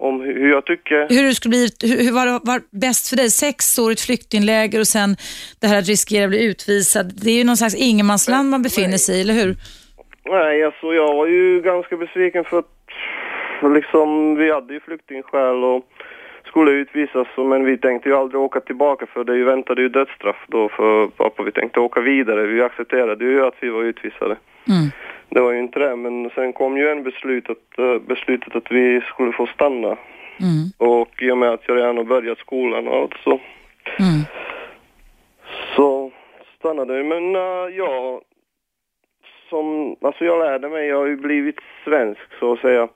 Om hur jag tycker... Hur det skulle bli, hur, var var bäst för dig? Sex år i ett flyktingläger och sen det här att riskera att bli utvisad. Det är ju någon slags ingenmansland man befinner sig i, eller hur? Nej, alltså jag var ju ganska besviken för att liksom vi hade ju flyktingskäl och skulle utvisas men vi tänkte ju aldrig åka tillbaka för det ju väntade ju dödsstraff då för pappa. Vi tänkte åka vidare. Vi accepterade ju att vi var utvisade. Mm. Det var ju inte det, men sen kom ju en beslut att, eh, beslutet att vi skulle få stanna. Mm. Och i och med att jag redan har börjat skolan och allt så, Mm. så stannade vi. Men uh, jag, som, alltså jag lärde mig, jag har ju blivit svensk så att säga.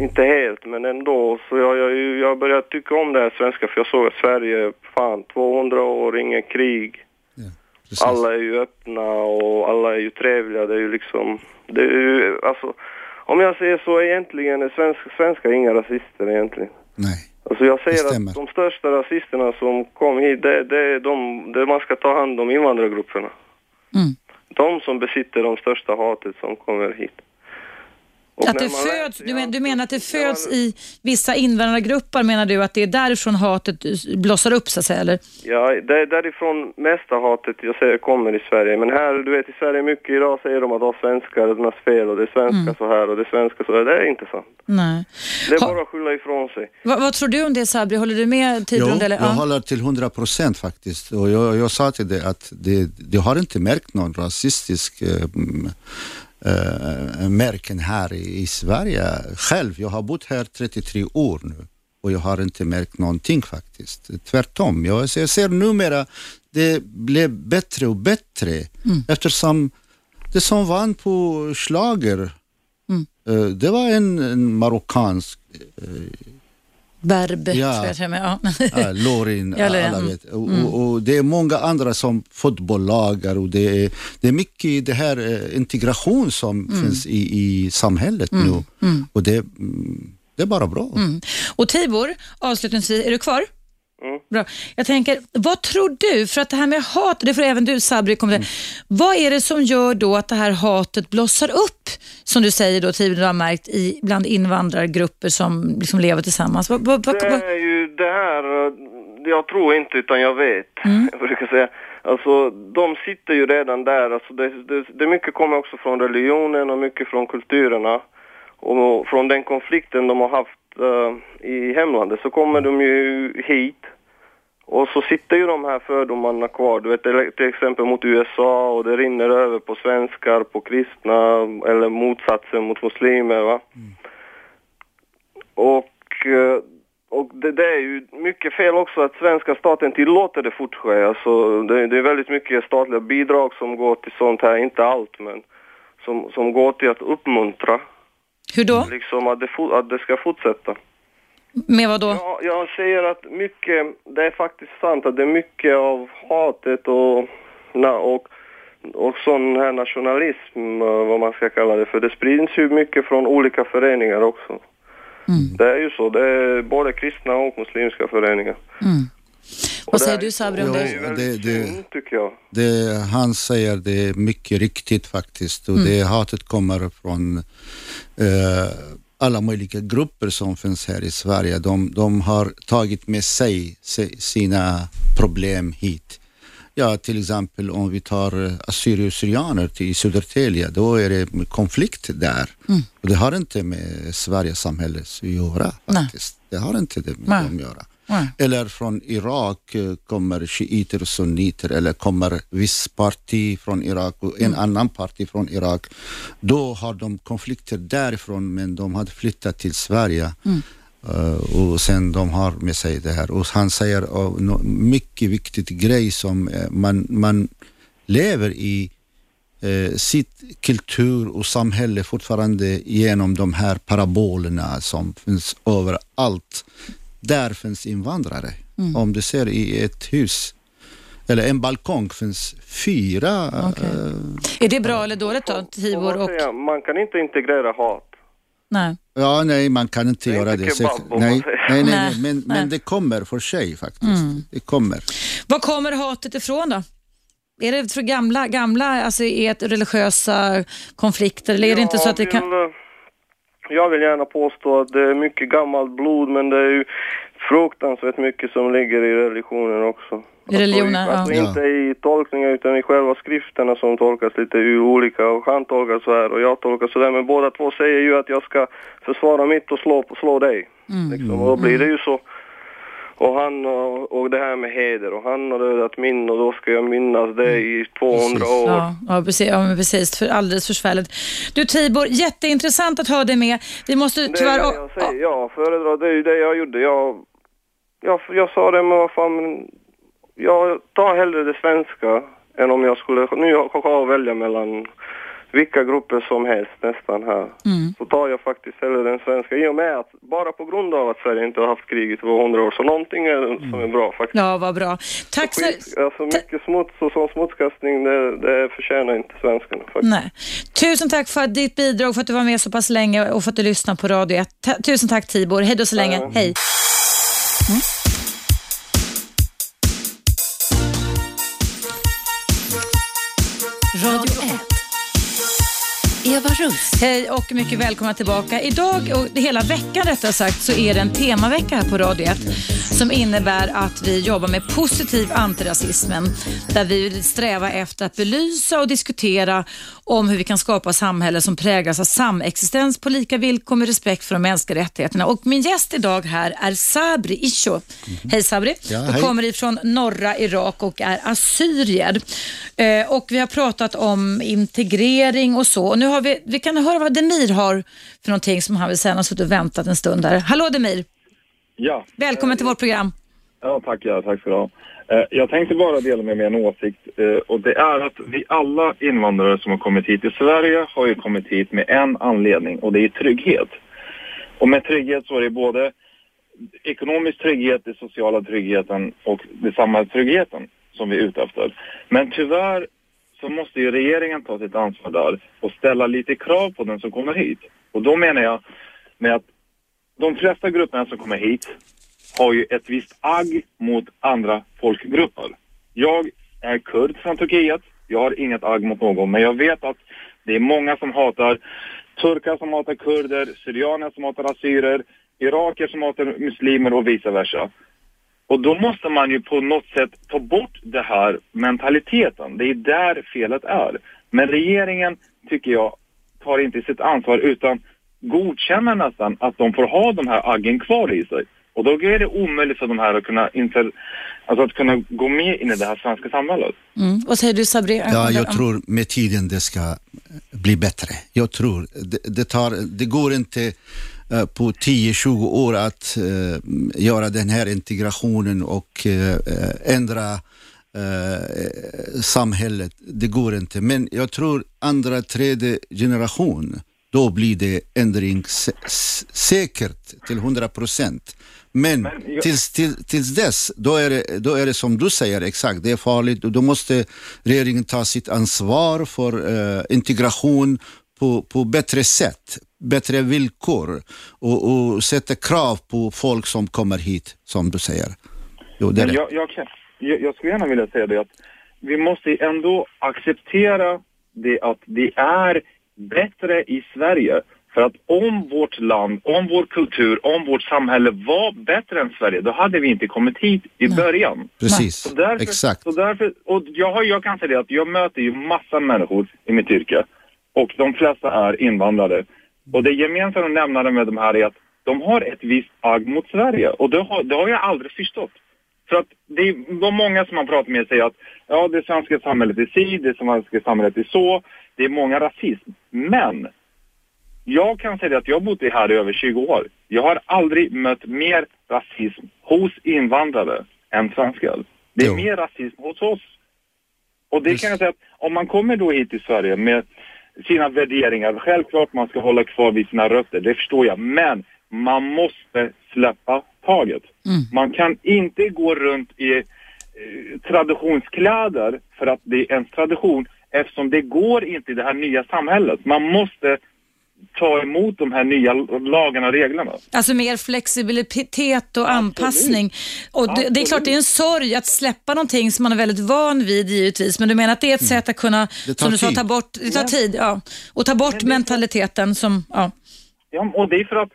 Inte helt, men ändå. Så jag, jag, jag började tycka om det här svenska för jag såg att Sverige, fan 200 år, inget krig. Precis. alla är ju öppna och alla är ju trevliga. Det är ju liksom, det är ju, alltså, om jag säger så egentligen är svensk, svenskar inga rasister egentligen. Nej. Alltså jag säger att de största rasisterna som kom hit, det, det är de, det man ska ta hand om invandrargrupperna. Mm. De som besitter de största hatet som kommer hit. Och Att det föds, du, men, du ja, menar att det föds i vissa invandrargrupper, menar du att det är därifrån hatet blossar upp så att säga? Eller? Ja, det är därifrån mesta hatet jag säger kommer i Sverige. Men här, du vet i Sverige mycket idag säger de att de svenskar är något fel och det är svenska Mm. så här och det är svenska så här. Det är inte sant. Nej. Det är Ha- bara att skylla ifrån sig. Vad, vad tror du om det Sabri? Håller du med Jo, Tidrund? eller? jag håller till 100 procent faktiskt. Och jag, jag sa till dig att det, det har inte märkt någon rasistisk eh, eh, märken här i, i Sverige. Själv, jag har bott här 33 år nu och jag har inte märkt någonting faktiskt. Tvärtom, jag, ser- jag ser numera det blev bättre och bättre eftersom det som vann på slager eh, det var en, en marockansk Verb, Ja. Ja. Ja, Lorin, Ja, alla mm. vet. Och, och, och det är många andra som fotbollslag och det är, det är mycket det här eh, integration som finns i, i samhället nu. Och det, mm, det är bara bra. Mm. Och Tibor, avslutningsvis, är du kvar? Mm. Bra. Jag tänker, vad tror du, för att det här med hat, det får även du Sabri komma till. Vad är det som gör då att det här hatet blossar upp, som du säger då Tibor, du har märkt, i, bland invandrargrupper som liksom lever tillsammans? Vad, vad, vad, Det är ju det här, jag tror inte utan jag vet. Jag brukar säga, alltså de sitter ju redan där. Alltså det, det, det mycket kommer också från religionen och mycket från kulturerna. Och från den konflikten de har haft eh, i hemlandet så kommer de ju hit. Och så sitter ju de här fördomarna kvar, du vet till- exempel mot USA och det rinner över på svenskar, på kristna eller motsatsen mot muslimer va. Och, eh, och det, det är ju mycket fel också att svenska staten tillåter det fortske. Alltså det, det är väldigt mycket statliga bidrag som går till sånt här, inte allt men som, som går till att uppmuntra hur då? liksom att det, att det ska fortsätta. Med vad då? Ja, jag säger att mycket, det är faktiskt sant att det är mycket av hatet och, och, och sån här nationalism, eh, vad man ska kalla det för, det sprids ju mycket från olika föreningar också. Det är ju så, det är både kristna och muslimska föreningar. Och Vad det säger du Sabri om Det det? det- det- han säger det är mycket riktigt faktiskt och det hatet kommer från eh, alla möjliga grupper som finns här i Sverige. De, de har tagit med sig sina problem hit. Ja, till exempel om vi tar eh, assyrier-syrianer till Södertälje, då är det konflikt där. Och det har inte med Sveriges samhälle att göra Nej. faktiskt. Det har inte det med Nej. dem att göra. Nej. Eller från Irak eh, kommer shiiter och sunniter eller kommer viss parti från Irak och en annan parti från Irak. Då har de konflikter därifrån men de hade flyttat till Sverige. Eh, och sen de har med sig det här. Och han säger uh, no, mycket viktigt grej som eh, man, man lever i eh, sitt kultur och samhälle fortfarande genom de här parabolerna som finns överallt. Där finns invandrare. Om du ser i ett hus eller en balkong finns fyra. Okej. eh, Är det bra eller dåligt då, Tibor? man, Och, man kan inte integrera hat. nej. ja, nej, man kan inte Det göra inte det. kebab, nej, nej, nej, Nej, men, nej. men det kommer för sig faktiskt. Det kommer. Var kommer hatet ifrån då? Är det för gamla, gamla alltså är det religiösa konflikter eller är det inte så att det kan... vill, Jag vill gärna påstå att det är mycket gammalt blod men det är ju fruktansvärt mycket som ligger i religionen också. I religionen, alltså, alltså ja. inte i tolkningar utan i själva skrifterna som tolkas lite olika och han tolkar så här och jag tolkar så där men båda två säger ju att jag ska försvara mitt och slå, slå dig. Mm. Liksom. Och då blir det ju så. Och han och, och det här med heder och han har dödat min och då ska jag minnas det i 200 Precis. år. Ja, ja, precis, ja men precis. För alldeles försvärligt. Du Tibor, jätteintressant att ha dig med. Vi måste Det är tyvärr... det jag säger, jag föredrar, det är ju det jag gjorde. Jag, jag, jag sa det, men vad fan, men jag tar hellre det svenska än om jag skulle, nu har jag välja mellan vilka grupper som helst nästan här. Så tar jag faktiskt hellre den svenska i och med att bara på grund av att Sverige inte har haft krig i 200 år så någonting är, som är bra faktiskt. Ja, vad bra. Tack så... Skit, alltså mycket smuts och sån smutskastning det, det förtjänar inte svenskarna faktiskt. Nej. Tusen tack för ditt bidrag, för att du var med så pass länge och för att du lyssnade på Radio 1. Ta- Tusen tack Tibor. Hej då så länge. Ja. Hej. Radio Eva Russ. Hej och mycket välkomna tillbaka. Idag och hela veckan rättare sagt så är det en temavecka här på Radio 1 som innebär att vi jobbar med positiv antirasismen där vi strävar efter att belysa och diskutera om hur vi kan skapa samhällen som präglas av samexistens på lika villkor med respekt för de mänskliga rättigheterna. Och min gäst idag här är Sabri Isho. Hej Sabri. Ja, du hej. kommer ifrån norra Irak och är assyrier. Eh, och vi har pratat om integrering och så. Och nu har vi, vi kan höra vad Demir har för någonting som han vill säga. Han har suttit och väntat en stund där. Hallå Demir, Ja, välkommen till vårt program. ja tack, ja, tack ska du ha. Eh, Eh, jag tänkte bara dela med mig en åsikt eh, och det är att vi alla invandrare som har kommit hit till Sverige har ju kommit hit med en anledning och det är trygghet. Och med trygghet så är det både ekonomisk trygghet, den sociala tryggheten och det samhällstryggheten som vi är ute efter. Men tyvärr så måste ju regeringen ta sitt ansvar där och ställa lite krav på den som kommer hit. Och då menar jag med att de flesta grupperna som kommer hit har ju ett visst agg mot andra folkgrupper. Jag är kurd från Turkiet. Jag har inget agg mot någon, men jag vet att det är många som hatar turkar som hatar kurder, syrianer som hatar assyrier, iraker som hatar muslimer och vice versa. Och då måste man ju på något sätt ta bort den här mentaliteten. Det är där felet är. Men regeringen, tycker jag, tar inte sitt ansvar utan godkänner nästan att de får ha de här aggen kvar i sig. Och då är det omöjligt för de här att kunna, inter, alltså att kunna gå med in i det här svenska samhället. Mm. Vad säger du Sabri? Ja, jag tror med tiden det ska bli bättre. Jag tror det, det, tar, det går inte eh, på 10-20 år att eh, göra den här integrationen och eh, ändra samhället. Det går inte. Men jag tror andra, tredje generation, då blir det ändring säkert till 100 procent. Men Men jag- tills, till, tills dess, då är, det, då är det som du säger, exakt, det är farligt och då måste regeringen ta sitt ansvar för eh, integration på, på bättre sätt, bättre villkor och, och sätta krav på folk som kommer hit, som du säger. Jo, det Men jag, jag, jag, jag skulle gärna vilja säga det att vi måste ändå acceptera det att det är bättre i Sverige. För att om vårt land, om vår kultur, om vårt samhälle var bättre än Sverige, då hade vi inte kommit hit i början. Precis, Så därför, exakt. Så därför, och jag, har, jag kan säga det att jag möter ju massa människor i mitt yrke och de flesta är invandrare. Och det gemensamma nämnaren med de här är att de har ett visst agg mot Sverige och det har, det har jag aldrig förstått. För att det är de många som man pratar med säger att ja, det svenska samhället är si, det svenska samhället är så, det är många rasism. Men jag kan säga att jag har bott här i över 20 år. Jag har aldrig mött mer rasism hos invandrare än svenskar. Det är Jo. mer rasism hos oss. Och det kan jag säga att om man kommer då hit till Sverige med sina värderingar, självklart man ska hålla kvar vid sina rötter, det förstår jag. Men man måste släppa taget. Man kan inte gå runt i eh, traditionskläder för att det är ens tradition eftersom det går inte i det här nya samhället. Man måste ta emot de här nya lagarna och reglerna. Alltså mer flexibilitet och anpassning. Och det, det är Absolut. klart det är en sorg att släppa någonting som man är väldigt van vid givetvis. Men du menar att det är ett sätt att kunna, som du sa, ta bort, det tar tid. Ja. Och ta bort mentaliteten som, ja. Ja, och det är för att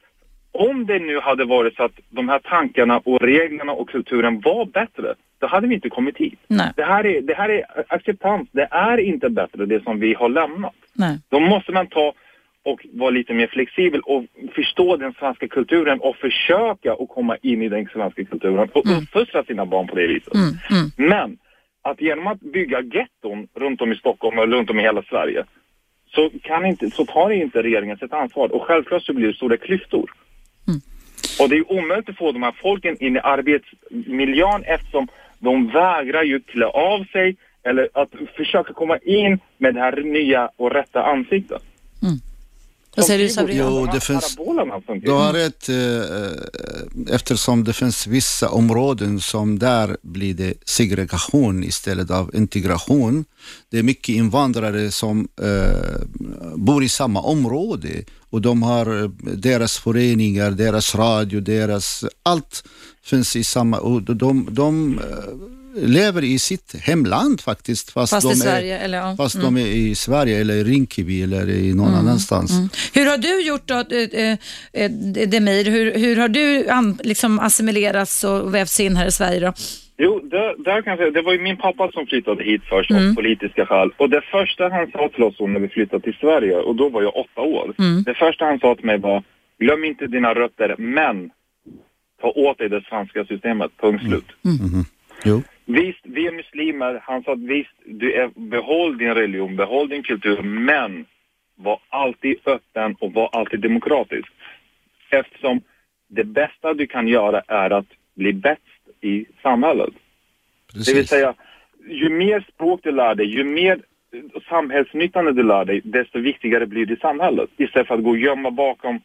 om det nu hade varit så att de här tankarna och reglerna och kulturen var bättre, då hade vi inte kommit hit. Nej. Det här är, det här är acceptans. Det är inte bättre det som vi har lämnat. Nej. Då måste man ta och vara lite mer flexibel och förstå den svenska kulturen och försöka att komma in i den svenska kulturen och uppfostra sina barn på det viset. Men att genom att bygga getton runt om i Stockholm och runt om i hela Sverige så, kan inte, så tar inte regeringen sitt ansvar och självklart så blir det stora klyftor. Och det är omöjligt att få de här folken in i arbetsmiljön eftersom de vägrar ju klä av sig eller att försöka komma in med det här nya och rätta ansiktet. Mm. Vad säger du Sabri? Jo, de det finns- Du har rätt, eh, eftersom det finns vissa områden som där blir det segregation istället av integration. Det är mycket invandrare som eh, bor i samma område och de har eh, deras föreningar, deras radio, deras allt finns i samma och de, de eh, lever i sitt hemland faktiskt fast, Fast de i är, Sverige, eller ja. fast de är i Sverige eller i Rinkeby eller i någon annanstans. Hur har du gjort då, eh, eh, Demir? Hur, hur har du liksom assimilerats och vävts in här i Sverige då? Jo, det, där kan jag säga, det var ju min pappa som flyttade hit först av politiska skäl. Och det första han sa till oss när vi flyttade till Sverige, och då var jag åtta år. Det första han sa till mig var, glöm inte dina rötter, men ta åt dig det svenska systemet, punkt slut. Jo. Visst, vi är muslimer. Han sa att visst, du är, behåll din religion, behåll din kultur, men var alltid öppen och var alltid demokratisk. Eftersom det bästa du kan göra är att bli bäst i samhället. Det vill Precis. säga, ju mer språk du lär dig, ju mer samhällsnyttande du lär dig, desto viktigare blir det i samhället. Istället för att gå och gömma bakom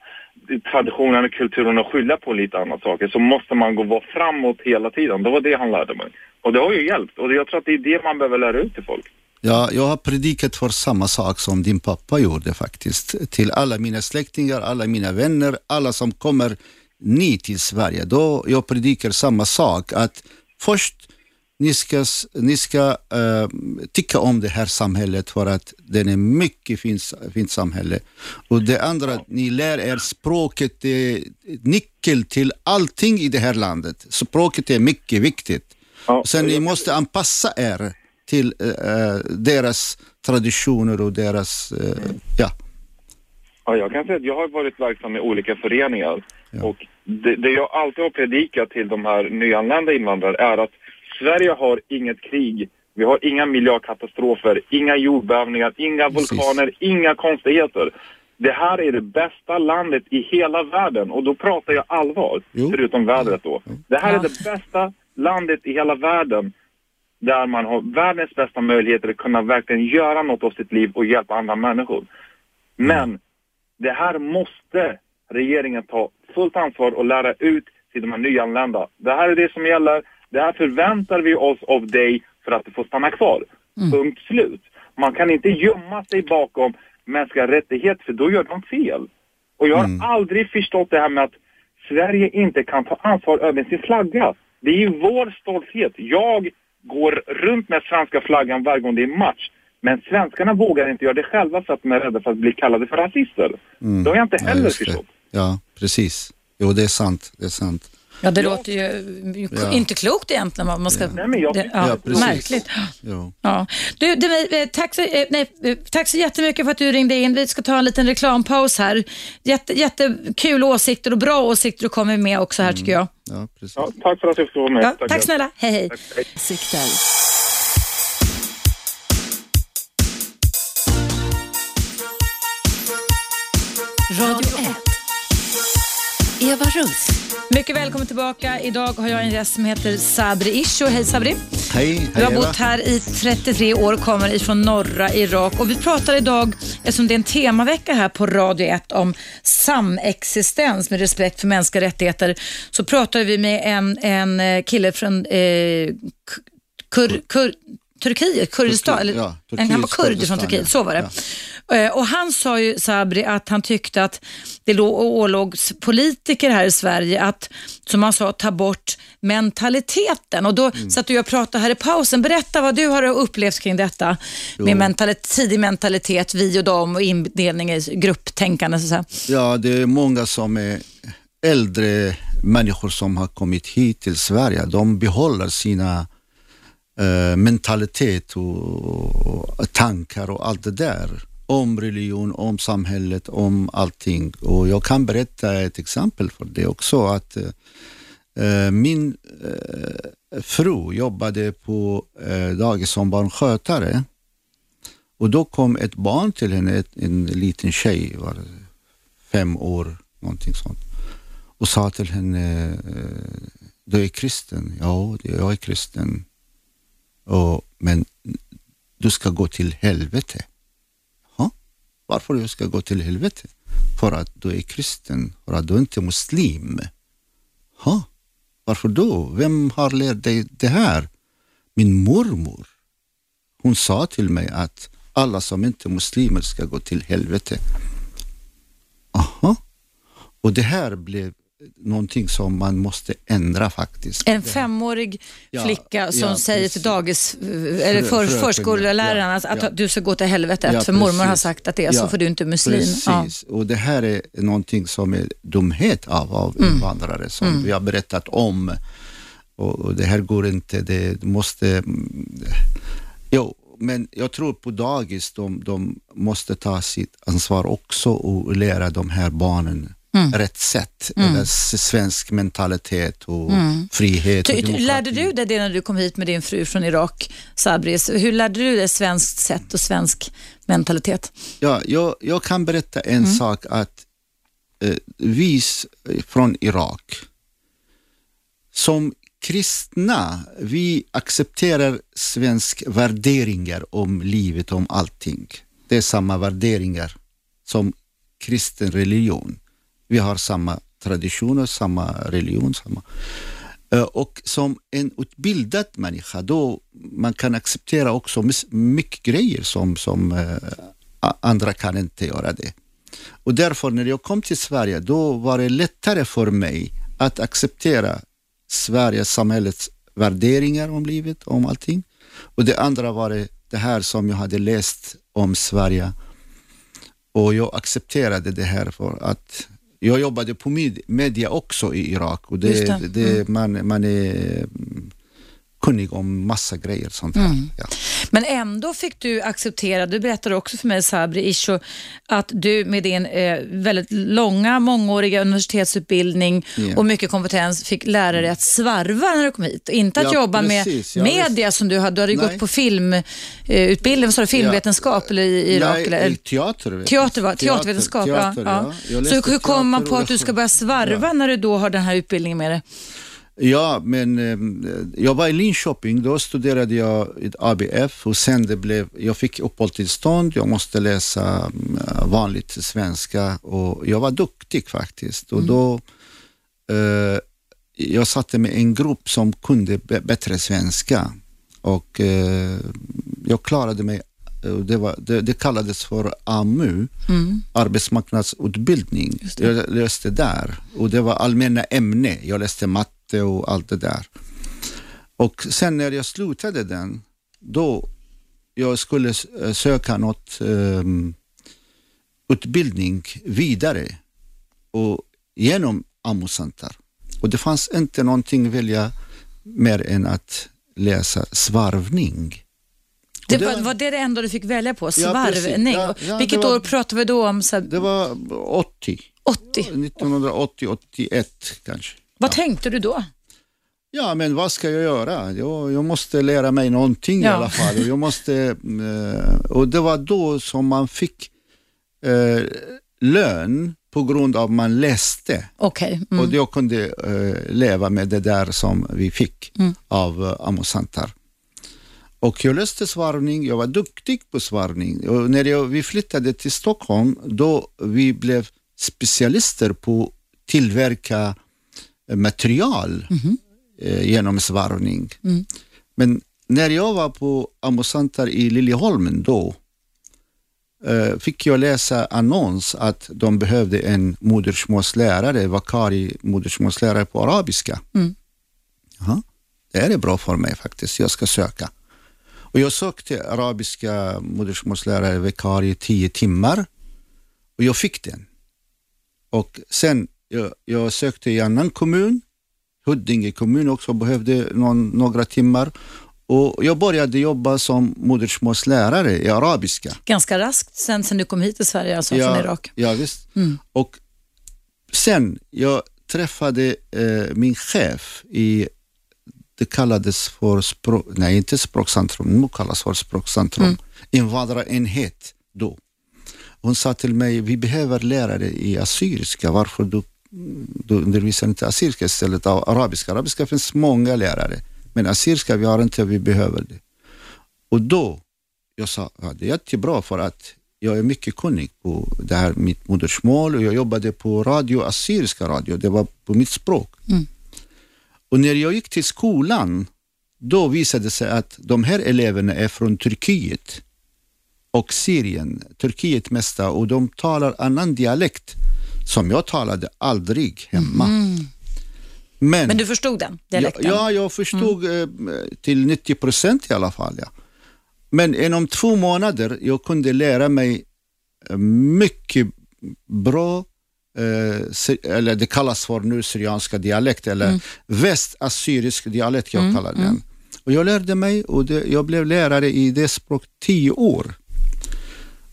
traditionen och kulturen och skylla på lite andra saker så måste man gå vara framåt hela tiden. Det var det han lärde mig. Och det har ju hjälpt. Och jag tror att det är det man behöver lära ut till folk. Ja, jag har predikat för samma sak som din pappa gjorde faktiskt. Till alla mina släktingar, alla mina vänner, alla som kommer ny till Sverige. Då jag predikar samma sak att först ni ska, ni ska eh, tycka om det här samhället för att det är mycket fint, fint samhälle. Och det andra, ni lär er språket, det är nyckel till allting i det här landet. Språket är mycket viktigt. Ja, Sen ni måste anpassa er till eh, deras traditioner och deras, eh, ja. Ja, jag kan säga att jag har varit verksam i olika föreningar. Och det, det jag alltid har predikat till de här nyanlända invandrare är att Sverige har inget krig. Vi har inga miljökatastrofer, inga jordbävningar, inga Precis. vulkaner, inga konstigheter. Det här är det bästa landet i hela världen och då pratar jag allvar, Jo. förutom vädret då. Det här Ja. är det bästa landet i hela världen där man har världens bästa möjligheter att kunna verkligen göra något av sitt liv och hjälpa andra människor. Men det här måste regeringen ta fullt ansvar och lära ut till de här nyanlända. Det här är det som gäller. Det här förväntar vi oss av dig för att du får stanna kvar. Punkt slut. Man kan inte gömma sig bakom mänskliga rättigheter för då gör de fel. Och jag har aldrig förstått det här med att Sverige inte kan ta ansvar över sin flagga. Det är ju vår stolthet. Jag går runt med svenska flaggan varje gång det är match. Men svenskarna vågar inte göra det själva för att de är rädda för att bli kallade för rasister. Det har jag inte Ja, heller det. förstått. Ja, precis. Jo, det är sant. Det är sant. Ja, det Ja. låter ju Ja. inte klokt egentligen. Man ska, Nej, men jag det, ja, Ja, precis. märkligt. Jo. Ja. Du, Demir, eh, tack, så, eh, nej, eh, tack så jättemycket för att du ringde in. Vi ska ta en liten reklampaus här. Jätte, jättekul åsikter och bra åsikter du kommer med också här tycker jag. Ja, precis. Ja, tack för att jag fick vara med. Ja, tack Tack. snälla, hej hej. Siktar. Radio 1. Eva Russ. Mycket välkommen tillbaka. Idag har jag en gäst som heter Sabri Isho. Hej Sabri. Hej, Du hej har Eva. bott här i 33 år och kommer ifrån norra Irak. Och vi pratar idag, eftersom det är en temavecka här på Radio 1 om samexistens med respekt för mänskliga rättigheter, så pratar vi med en, en eh, kille från eh, kur, kur, Turkiet, Kurdistan, Turkiet, eller, ja, en, han var kurd från Turkiet, ja. så var det. Eh, Och han sa ju, Sabri, att han tyckte att det lå- ålåg politiker här i Sverige att, som han sa, ta bort mentaliteten. Och då Mm. satt du och pratade här i pausen. Berätta vad du har upplevt kring detta med mentalitet, tidig mentalitet, vi och dem och indelning i grupptänkande. Så. Ja, det är många som är äldre människor som har kommit hit till Sverige. De behåller sina eh, mentalitet och, och tankar och allt det där. Om religion, om samhället, om allting. Och jag kan berätta ett exempel för det också. att eh, Min eh, fru jobbade på eh, dagis som barnskötare. Och då kom ett barn till henne, ett, en liten tjej, var fem år, någonting sånt. Och sa till henne, eh, du är kristen? Ja, jag är kristen. Och, men du ska gå till helvete. Ha? Varför jag ska gå till helvete? För att du är kristen, för att du inte är muslim. Ha? Varför då? Vem har lärt dig det här? Min mormor. Hon sa till mig att alla som inte är muslimer ska gå till helvete. Aha. Och det här blev någonting som man måste ändra faktiskt. En femårig Ja, flicka som ja, säger precis. till dagis, eller för, fröken, förskolläraren ja, att, ja. du ska gå till helvetet Ja, för mormor har sagt att det är så Ja, för du är inte muslim. Ja. Precis, och det här är någonting som är dumhet av, av Mm. invandrare som vi har berättat om. Och, och det här går inte, det måste... mm, Jo, men jag tror på dagis, de, de måste ta sitt ansvar också och lära de här barnen Mm. rätt sätt. Eller s- svensk mentalitet och frihet. Och demokrati. Lärde du dig det när du kom hit med din fru från Irak, Sabris? Hur lärde du dig svenskt sätt och svensk mentalitet? Ja, jag, jag kan berätta en Mm. sak att eh, vi från Irak, som kristna, vi accepterar svensk värderingar om livet, om allting. Det är samma värderingar som kristen religion. Vi har samma traditioner, samma religion, samma eh, och som en utbildad människa, då man kan acceptera också mycket grejer som, som eh, andra kan inte göra det. Och därför när jag kom till Sverige, då var det lättare för mig att acceptera Sveriges samhällets värderingar om livet, om allting. Och det andra var det, det här som jag hade läst om Sverige. Och jag accepterade det här för att jag jobbade på med- media också i Irak och det, det. det. man, man är mm, kunnig om massa grejer sånt här. Ja. Men ändå fick du acceptera, du berättade också för mig Sabri Isho, att du med din eh, väldigt långa, mångåriga universitetsutbildning Ja. och mycket kompetens fick lära dig att svarva när du kom hit. Inte att Ja, jobba precis. Ja, med media som du hade, du hade ju gått på filmutbildning, vad sa du, filmvetenskap eller i Irak? Nej, eller? i teater. Teater, va? Teatervetenskap, teater, ja. ja. Så hur kommer man på att du ska börja svarva när du då har den här utbildningen med dig? Ja, men eh, jag var i Linköping, då studerade jag i ABF och sen det blev, jag fick uppehållstillstånd, jag måste läsa mm, vanligt svenska och jag var duktig faktiskt. Och då eh, jag satte med en grupp som kunde bättre svenska och eh, jag klarade mig. eh, Det, var, det, det kallades för AMU, arbetsmarknadsutbildning. Jag läste där och det var allmänna ämne. Jag läste matte och allt det där. Och sen när jag slutade den, då jag skulle eh, söka något ehm, utbildning vidare och genom AMU-center. Och det fanns inte någonting att välja mer än att läsa svarvning. Det Och det var, var- var det det enda du fick välja på? Svarvning? Ja, Och ja, Vilket var- år pratar vi då om? Så här, Det var 80. 80? 1980, 81 kanske. Vad tänkte du då? Ja, men vad ska jag göra? Jag, jag måste lära mig någonting Ja. i alla fall. Jag måste, eh, och det var då som man fick eh, lön på grund av att man läste. Okej. Mm. Och jag kunde eh, leva med det där som vi fick Mm. av uh, Amosantar. Och jag läste svarvning, jag var duktig på svarvning. Och när jag, vi flyttade till Stockholm, då vi blev specialister på tillverka eh, material eh, genom svarvning. Men när jag var på Amosantar i Liljeholmen då, eh, fick jag läsa annons att de behövde en modersmålslärare, vakarie modersmålslärare på arabiska. Mm. Jaha, det är bra för mig faktiskt, jag ska söka. Och jag sökte arabiska modersmålslärare, vikarie, tio timmar och jag fick den. Och sen jag, jag sökte i annan kommun, Huddinge kommun också behövde någon, några timmar och jag började jobba som modersmålslärare i arabiska. Ganska raskt sen, sen du kom hit till Sverige, alltså från Irak. Ja, visst. Mm. Och sen jag träffade eh, min chef i, det kallades för, språk, nej inte språkcentrum, nu kallas för språkcentrum, Mm. invandrarenhet då. Hon sa till mig, vi behöver lärare i assyriska, varför du, du undervisar inte assyriska istället av arabiska? Arabiska finns många lärare, men assyriska vi har inte, vi behöver det. Och då jag sa, ja, det är jättebra för att jag är mycket kunnig på det här mitt modersmål och jag jobbade på radio, assyriska radio, det var på mitt språk. Och när jag gick till skolan, då visade det sig att de här eleverna är från Turkiet och Syrien, Turkiet mesta, och de talar annan dialekt som jag talade aldrig hemma. Men, Men du förstod den dialekten? Ja, ja jag förstod eh, till 90 procent i alla fall. Ja. Men inom två månader jag kunde lära mig eh, mycket bra, eh, eller det kallas för nu syrianska dialekt, eller västassyrisk dialekt jag kallar den. Och jag lärde mig och det, jag blev lärare i det språket tio år.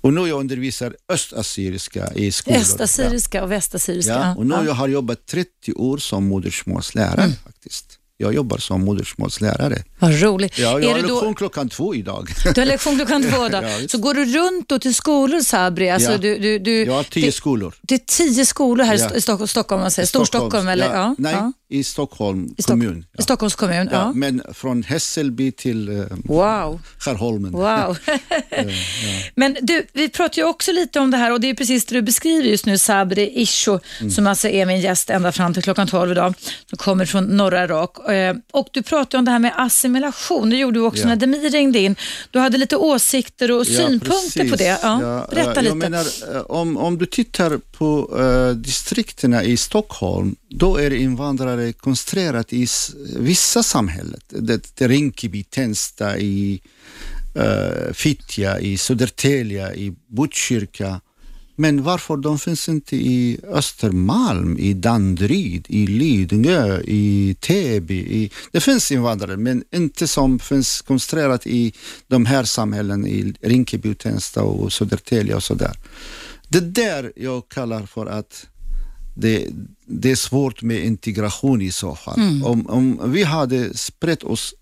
Och nu jag undervisar östassyriska i skolor. Östassyriska och västassyriska. Ja, och nu ja. jag har jobbat 30 år som modersmålslärare faktiskt. Jag jobbar som modersmålslärare. Vad roligt. Ja, jag är har lektion då, klockan två idag. du har lektion klockan två då. Ja. Så går du runt då till skolor Sabri? Alltså, Ja. du, du, du, Jag har tio det, skolor. det är tio skolor här i Ja. I Stockholm, Stockholm man säger. Storstockholm eller? ja, Nej, i Stockholm I, kommun. I Stockholms kommun, ja. Men från Hässelby till uh, Wow. Skärholmen. Wow. Men du, vi pratar ju också lite om det här och det är precis det du beskriver just nu, Sabri Isho, Mm. som alltså är min gäst ända fram till klockan 12 idag, som kommer från norra Irak. Eh, Och du pratar ju om det här med assimilation, det gjorde du också Ja. när Demir ringde in. Du hade lite åsikter och synpunkter på precis. det. Ja, berätta eh, lite. Menar, eh, om, om du tittar på uh, distrikterna i Stockholm, då är invandrare koncentrerat i vissa samhällen. Det, det Rinkeby, Tensta, i uh, Fittja, i Södertälje, i Botkyrka. Men varför de finns inte i Östermalm, i Danderyd, i Lidingö, i Täby? I, det finns invandrare, men inte som finns koncentrerat i de här samhällen i Rinkeby, Tensta och Södertälje och sådär. Det där jag kallar för att det, det är svårt med integration i så fall. Om, om vi hade spritt oss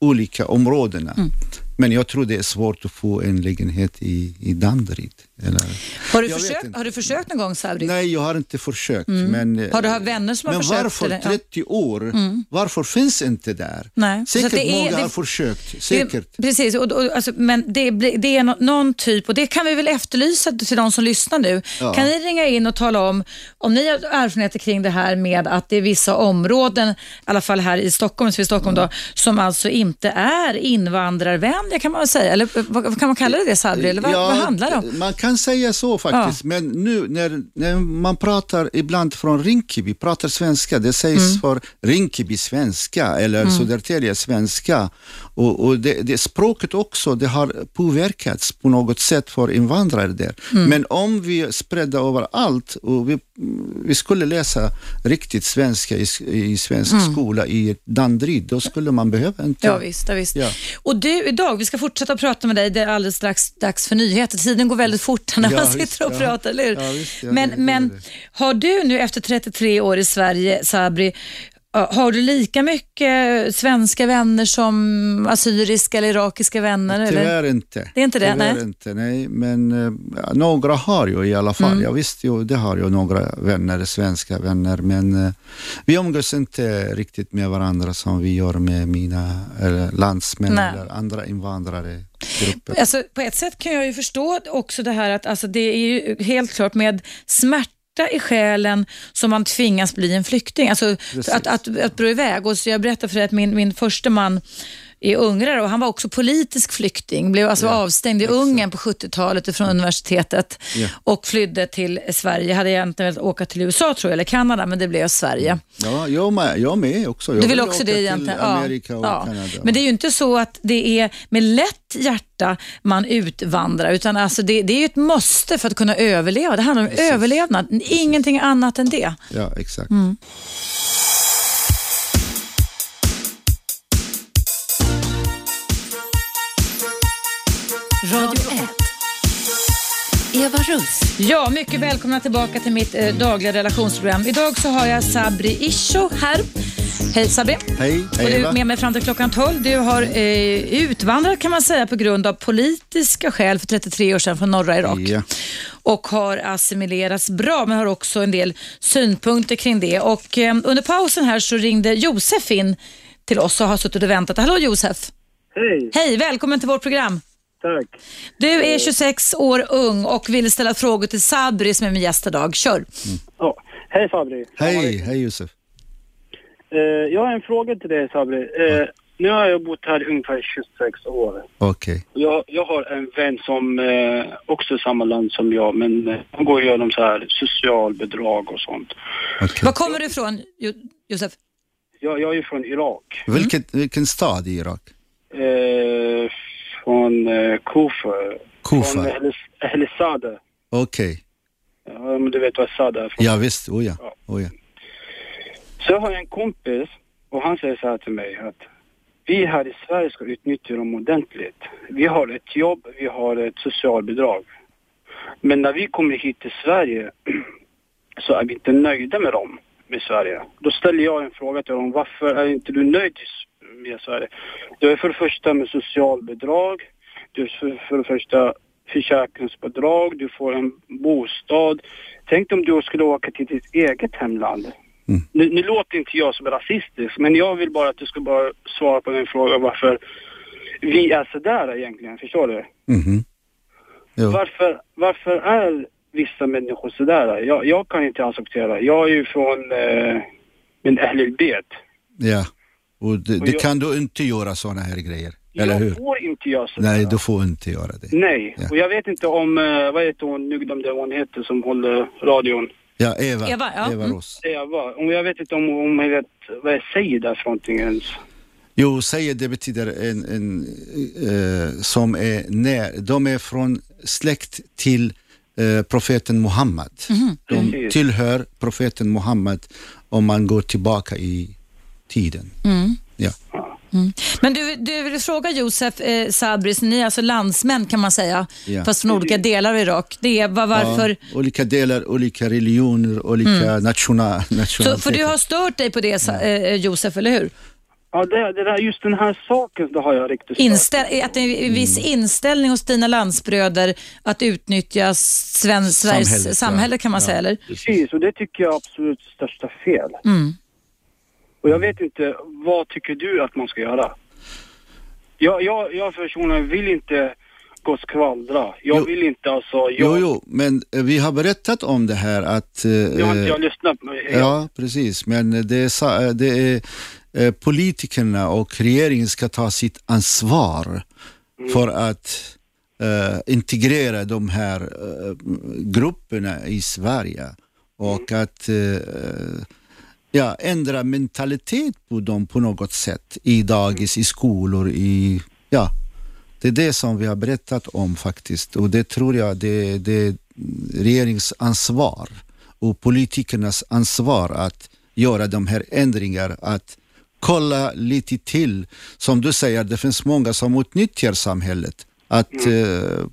olika områdena, men jag tror det är svårt att få en lägenhet i, i Danderyd. Eller? Har du, försökt, har du försökt någon gång Sabri? Nej, jag har inte försökt. Men, Mm. Har du haft vänner som har men försökt, varför eller? Ja. Mm. 30 år? Varför finns inte där? Nej, Säkert det är- många det- har försökt. Det, Säkert. precis, och, och, alltså, men det, det är nå- någon typ, och det kan vi väl efterlysa till de som lyssnar nu. Ja. Kan ni ringa in och tala om, om ni har erfarenheter kring det här med att det är vissa områden, i alla fall här i Stockholm, så i Stockholm då, som alltså inte är invandrarvänliga kan man väl säga, eller vad, vad kan man kalla det, det Sabri, eller vad, Ja, vad handlar det om? Man kan säga så faktiskt, men nu när, när man pratar ibland från Rinkeby, pratar svenska, det sägs Mm. för Rinkeby svenska eller Södertälje svenska. Och, och det, det språket också, det har påverkats på något sätt för invandrare där. Mm. Men om vi är spridda överallt och vi, vi skulle läsa riktigt svenska i, i svensk skola i Danderyd, då skulle man behöva inte... Mm. Ja visst, ja, visst. Ja. Och du idag, vi ska fortsätta prata med dig, det är alldeles strax dags för nyheter. Tiden går väldigt fort när Ja, man visst, sitter och ja. pratar, eller hur? Ja, visst, men men har du nu efter 33 år i Sverige, Sabri, har du lika mycket svenska vänner som assyriska eller irakiska vänner? Eller? Tyvärr inte. Det är inte det, Tyvärr nej. inte, nej. Men eh, ja, några har jag i alla fall. Mm. Jag visste ju, det har jag några vänner, svenska vänner. Men eh, vi umgås inte riktigt med varandra som vi gör med mina eller landsmän Nej. eller andra invandrare. Grupper. Alltså, på ett sätt kan jag ju förstå också det här att alltså, det är ju helt klart med smärta i själen som man tvingas bli en flykting. Alltså, Precis. att, att, att dra iväg. Och så jag berättade för dig att min, min första man är ungrare och han var också politisk flykting. Blev alltså Ja, avstängd i Ungern på 70-talet från universitetet Ja. och flydde till Sverige. Hade egentligen velat åka till USA tror jag, eller Kanada, men det blev Sverige. Ja, jag med, jag med också. Jag Du vill också åka det till egentligen? Amerika och ja. Kanada. Men det är ju inte så att det är med lätt hjärta man utvandrar, utan alltså det, det är ju ett måste för att kunna överleva. Det handlar om Precis. överlevnad, ingenting annat än det. Ja, exakt. Mm. Radio 1. Eva Russ. Ja, mycket välkomna tillbaka till mitt eh, dagliga relationsprogram. Idag så har jag Sabri Isho här. Hej Sabri. Hej, Och hej du är med mig fram till klockan 12. Du har eh, utvandrat kan man säga på grund av politiska skäl för 33 år sedan från norra Irak. Ja. Och har assimilerats bra men har också en del synpunkter kring det. Och eh, under pausen här så ringde Josef in till oss och har suttit och väntat. Hallå Josef! Hej! Hej, välkommen till vårt program. Tack. Du är 26 år ung och vill ställa frågor till Sabri som är min gäst idag. Kör. Ja. Hej Sabri. Hej, hej Josef. Eh, jag har en fråga till dig Sabri. Eh, nu har jag bott här ungefär 26 år. Okej. Jag, jag har en vän som eh, också är samma land som jag, men eh, han går igenom så här socialbidrag och sånt. okej. Var kommer du ifrån, Jo- Josef? Jag, jag är från Irak. Vilket, vilken stad i Irak? Eh, från eh, Kufa. Kufa. Från Ahlisada. Okej. Ja, men du vet vad Sada är från. Ja visst, oh ja. Oh ja. Så jag har en kompis och han säger så här till mig att vi här i Sverige ska utnyttja dem ordentligt. Vi har ett jobb, vi har ett socialbidrag. Men när vi kommer hit till Sverige så är vi inte nöjda med dem, med Sverige. Då ställer jag en fråga till dem, varför är inte du nöjd med Sverige? Du är för det första med socialbidrag, du är för, för det första försäkringsbidrag, du får en bostad. Tänk om du skulle åka till ditt eget hemland. Nu, nu låter inte jag som rasistisk, men jag vill bara att du ska bara svara på min fråga varför vi är sådär egentligen, förstår du? Jo. Varför, varför är vissa människor sådär? Jag, jag kan inte acceptera. Jag är ju från eh, min Ahlul-Bet. Ja. Och det, Och det jag- kan du inte göra sådana här grejer. Eller jag hur? får inte göra sådär. Nej, du får inte göra det. Nej, Ja. och jag vet inte om, eh, vad heter hon, nu glömde jag vad hon heter som håller radion. Ja, Eva. Eva, ja. Mm. Ross. Eva, och jag vet inte om, om jag vet vad jag säger där för någonting ens. Jo, säger det betyder en, en eh, som är när, de är från släkt till eh, profeten Muhammed. De Precis. tillhör profeten Muhammed om man går tillbaka i tiden. Ja. Men du, du vill fråga Josef eh, Sabris, ni är alltså landsmän kan man säga, Ja. fast från olika delar av Irak. Det är var, varför... Ja, olika delar, olika religioner, olika nationa, Så, nationaliteter. för du har stört dig på det Sa- eh, Josef, eller hur? Ja, det, det där, just den här saken, det har jag riktigt. Inställ, att det är en viss Mm. inställning hos dina landsbröder att utnyttja svensk, Sveriges samhälle, ja. kan man Ja. säga, eller? Precis, och det tycker jag är absolut största fel. Mm. Och jag vet inte, vad tycker du att man ska göra? Jag, jag, jag personligen vill inte gå och skvallra. Jag Jo. vill inte alltså... Jag, Jo, jo, men eh, vi har berättat om det här att... eh, Jag har inte jag lyssnat på Ja, precis. Men det är, sa- det är eh, politikerna och regeringen ska ta sitt ansvar för att eh, integrera de här eh, grupperna i Sverige och att eh, ja, ändra mentalitet på dem på något sätt i dagis, i skolor, i ja, det är det som vi har berättat om faktiskt och det tror jag det, det är regeringens ansvar och politikernas ansvar att göra de här ändringar, att kolla lite till. Som du säger, det finns många som utnyttjar samhället. Att eh,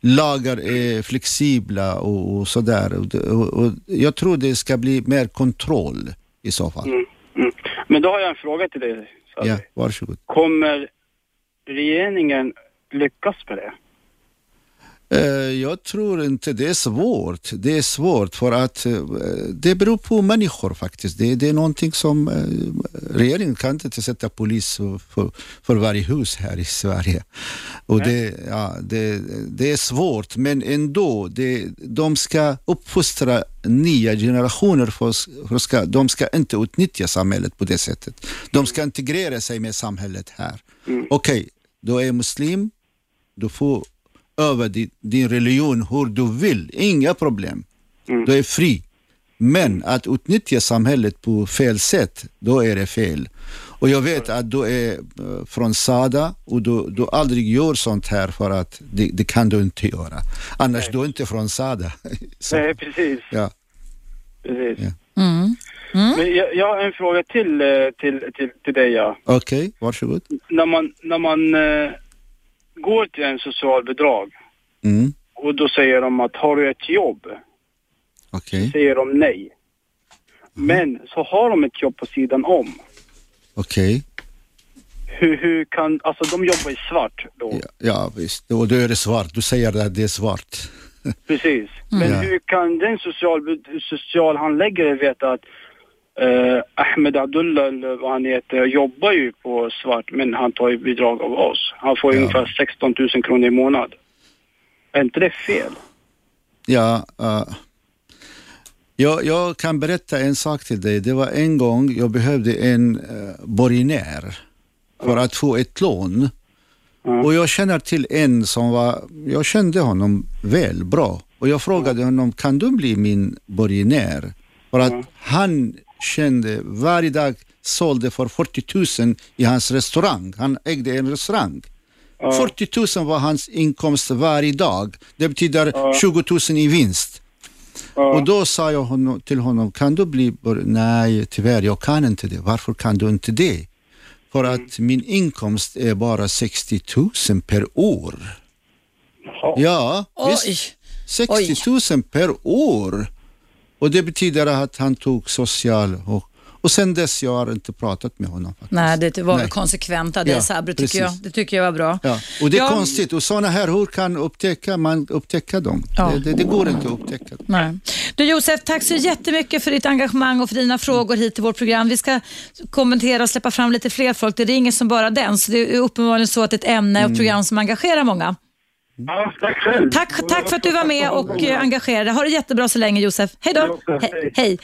lagar är flexibla och, och sådär. Och, och jag tror det ska bli mer kontroll i så fall. Mm. Men då har jag en fråga till dig. Ja, varsågod. Kommer regeringen lyckas med det? Eh, Jag tror inte det är svårt. Det är svårt för att eh, det beror på människor faktiskt. Det, det är någonting som eh, regeringen kan inte sätta polis för, för varje hus här i Sverige. Och det, ja, det, det är svårt men ändå, det, de ska uppfostra nya generationer. För, för ska, de ska inte utnyttja samhället på det sättet. De ska integrera sig med samhället här. Okej, du är muslim, du får över din, din religion hur du vill, inga problem. Du är fri. Men att utnyttja samhället på fel sätt, då är det fel. Och jag vet att du är eh, från Sada och du, du aldrig gör sånt här för att det, det kan du inte göra. Annars du är inte från Sada. Så, Nej, precis. ja. precis. Ja. Mm. Men jag, jag har en fråga till, eh, till, till, till dig. Ja. Okej, varsågod. När man, när man eh, går till en socialbidrag Mm. och då säger de att har du ett jobb? Okej, Säger de nej. Men så har de ett jobb på sidan om. okej. Hur, hur kan, alltså de jobbar i svart då. Ja, ja, visst. Och då är det svart. Du säger att det är svart. Precis. Men Ja. hur kan den social, socialhandläggare veta att Eh, Ahmed Abdullah, han heter, jobbar ju på svart men han tar ju bidrag av oss. Han får Ja. ungefär 16 000 kronor i månad. Är inte det fel? Ja, eh, jag, jag kan berätta en sak till dig. Det var en gång jag behövde en uh, borgenär för att få ett lån. Och jag känner till en som var, jag kände honom väl bra. Och jag frågade honom, kan du bli min borgenär? För att han kände varje dag sålde för 40 000 i hans restaurang. Han ägde en restaurang. 40 000 var hans inkomst varje dag. Det betyder 20 000 i vinst. Och då sa jag honom, till honom, kan du bli Nej, tyvärr, jag kan inte det. Varför kan du inte det? För att min inkomst är bara 60 000 per år. Ja, Oj. visst. 60 000 per år. Och det betyder att han tog social och, och sen dess jag har inte pratat med honom. Faktiskt. Nej, det var Nej. konsekvent av dig Ja, Sabri, tycker jag. Det tycker jag var bra. Ja, och det är Ja, konstigt. Och sådana här, hur kan upptäcka, man upptäcka dem? Ja. Det, det, det går inte att upptäcka dem. Nej. Du Josef, tack så jättemycket för ditt engagemang och för dina frågor hit till vårt program. Vi ska kommentera och släppa fram lite fler folk. Det ringer som bara den, så det är uppenbarligen så att det är ett ämne och ett program som engagerar många. Ja, tack själv. Tack, tack för att du var med och eh, engagerade. Ha det jättebra så länge Josef. Hej då. He- hej.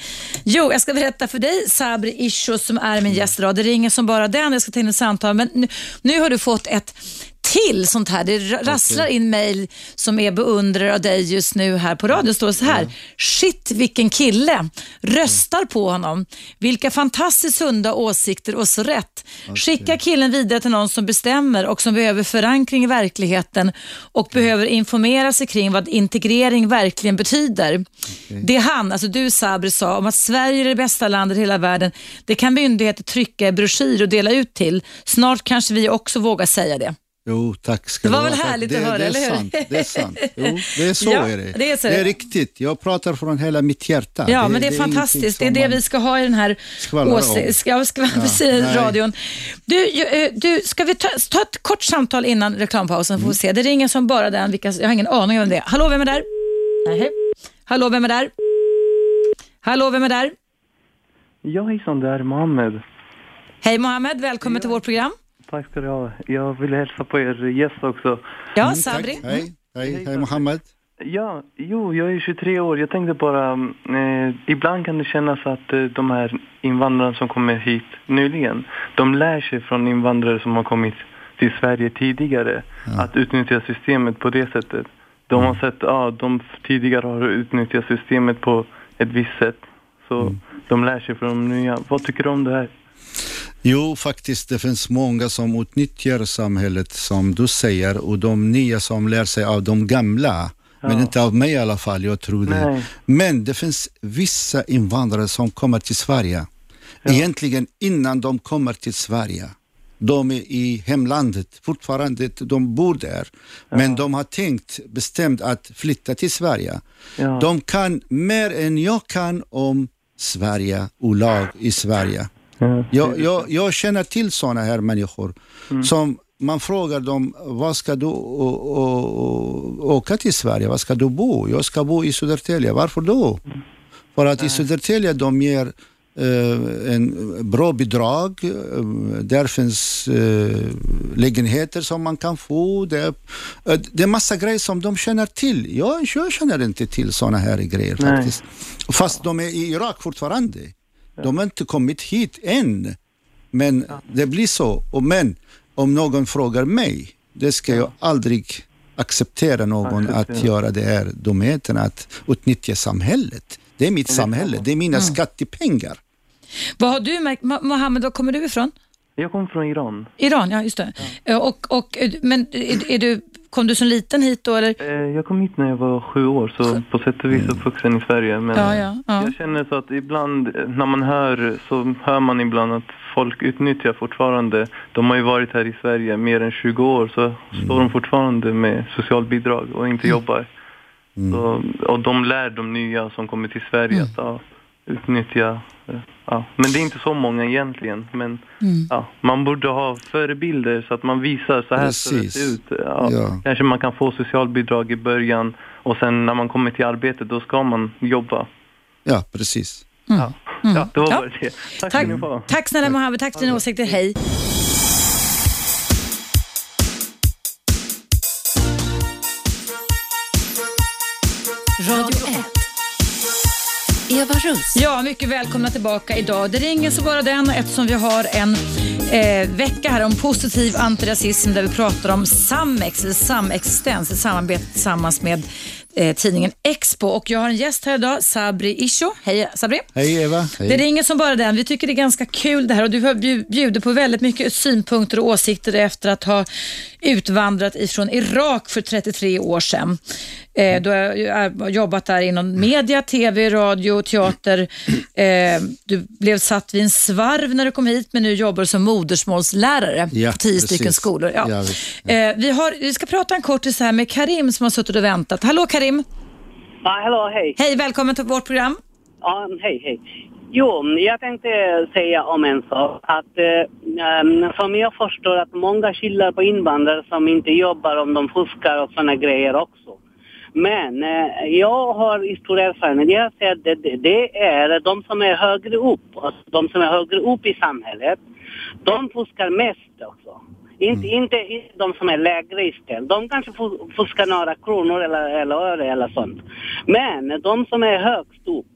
Jo, jag ska berätta för dig Sabri Isho som är min gäst idag. Det ringer som bara den. Jag ska ta in ett samtal. Men nu, nu har du fått ett till sånt här. Det ra- rasslar in mejl som är beundrare av dig just nu här på radion. Det står så här. Shit vilken kille. Röstar på honom. Vilka fantastiskt sunda åsikter och så rätt. Skicka killen vidare till någon som bestämmer och som behöver förankring i verkligheten och behöver informera sig kring vad integrering verkligen betyder. Det han, alltså du Sabri sa om att Sverige är det bästa landet i hela världen, det kan myndigheter trycka i broschyr och dela ut till. Snart kanske vi också vågar säga det. Jo, tack ska Det var du väl ha. härligt det, att höra, det är eller hur? Sant, det är sant. Jo, det är så Ja, är det. det är så. det är riktigt. Jag pratar från hela mitt hjärta. Ja, men det är, ingenting fantastiskt. Det är det vi ska ha i den här radion. Du, eh, du, ska vi ta, ta ett kort samtal innan reklampausen Mm. får vi se. Det ringer som bara den. Vilka, jag har ingen aning om det Hallå, vem är där? Nej. Hallå, vem är där? Hallå, vem är där? Ja, hejsan, det är Mohammed. Hej Mohammed, välkommen till vårt program. Tack ska du ha. Jag vill hälsa på er gäst också. Ja, Mm, Sabri. Tack. Hej, hej, hej Mohammed. Ja, jo, jag är 23 år. Jag tänkte bara, eh, ibland kan det kännas att eh, de här invandrarna som kommer hit nyligen, de lär sig från invandrare som har kommit till Sverige tidigare att utnyttja systemet på det sättet. De har sett, ja, de tidigare har utnyttjat systemet på ett visst sätt. Så de lär sig från de nya. Vad tycker du om det här? Jo, faktiskt det finns många som utnyttjar samhället som du säger och de nya som lär sig av de gamla. Men Ja. inte av mig i alla fall, jag tror det. Nej. Men det finns vissa invandrare som kommer till Sverige. Egentligen innan de kommer till Sverige. De är i hemlandet, fortfarande de bor där. Men de har tänkt bestämt att flytta till Sverige. Ja. De kan mer än jag kan om Sverige och lag i Sverige. Ja. Jag, jag, jag känner till sådana här människor Mm. som man frågar dem, vad ska du å, å, åka till Sverige? Var ska du bo? Jag ska bo i Södertälje. Varför då? Mm. För att i Södertälje de ger eh, en bra bidrag. Där finns eh, lägenheter som man kan få. Det, eh, det är massa grejer som de känner till. Jag, jag känner inte till sådana här grejer Nej. faktiskt. Fast de är i Irak fortfarande. De har inte kommit hit än. Men det blir så. Och men om någon frågar mig, det ska jag aldrig acceptera någon att Acceptera. göra det här dumheten, att utnyttja samhället. Det är mitt samhälle, det är mina skattepengar. Vad har du märkt? Mohammed, var kommer du ifrån? Jag kommer från Iran. Iran, ja just det. Eh, Och, och, eh, men är, är du, kom du som liten hit då eller? Eh, Jag kom hit när jag var sju år, så på sätt och vis uppvuxen i Sverige. Men Ja, ja, ja. jag känner så att ibland när man hör så hör man ibland att folk utnyttjar fortfarande. De har ju varit här i Sverige mer än 20 år så står de fortfarande med socialbidrag och inte jobbar. Så, och de lär de nya som kommer till Sverige att ja, utnyttja. Ja. Men det är inte så många egentligen. Men ja, man borde ha förebilder så att man visar så här ska det ut. Ja, Ja. Kanske man kan få socialbidrag i början och sen när man kommer till arbetet då ska man jobba. Ja, precis. Ja. Ja, det var bara det. Tack, Tack, tack snälla Mohammed, tack för dina åsikter. Hej. Eva Russ. Ja, mycket välkomna tillbaka idag. Det ringer så bara den eftersom vi har en eh, vecka här om positiv antirasism där vi pratar om samex, eller samexistens, ett samarbete tillsammans med eh, tidningen Expo. Och jag har en gäst här idag, Sabri Isho. Hej Sabri. Hej Eva. Hej. Det ringer som bara den. Vi tycker det är ganska kul det här och du har bju- bjudit på väldigt mycket synpunkter och åsikter efter att ha utvandrat ifrån Irak för 33 år sedan. Eh, du har ar- jobbat där inom media, tv, radio, teater. Eh, du blev satt vid en svarv när du kom hit men nu jobbar du som modersmålslärare Ja, på tio precis. stycken skolor. Ja. Ja, visst. Eh, vi, har, vi ska prata en kortis här med Karim som har suttit och väntat. Hallå Karim! Ja, hallå, hej. Hej, välkommen till vårt program. Ja, hej, hej. Jo, jag tänkte säga om en sak. Att eh, som jag förstår att många skyller på invandrare som inte jobbar om de fuskar och sådana grejer också. Men eh, jag har stor erfarenhet. Jag säger att det, det, det är de som är högre upp, alltså de som är högre upp i samhället, de fuskar mest också. Inte, inte, inte de som är lägre istället. De kanske fu- fuskar några kronor eller, eller öre eller sånt. Men de som är högst upp,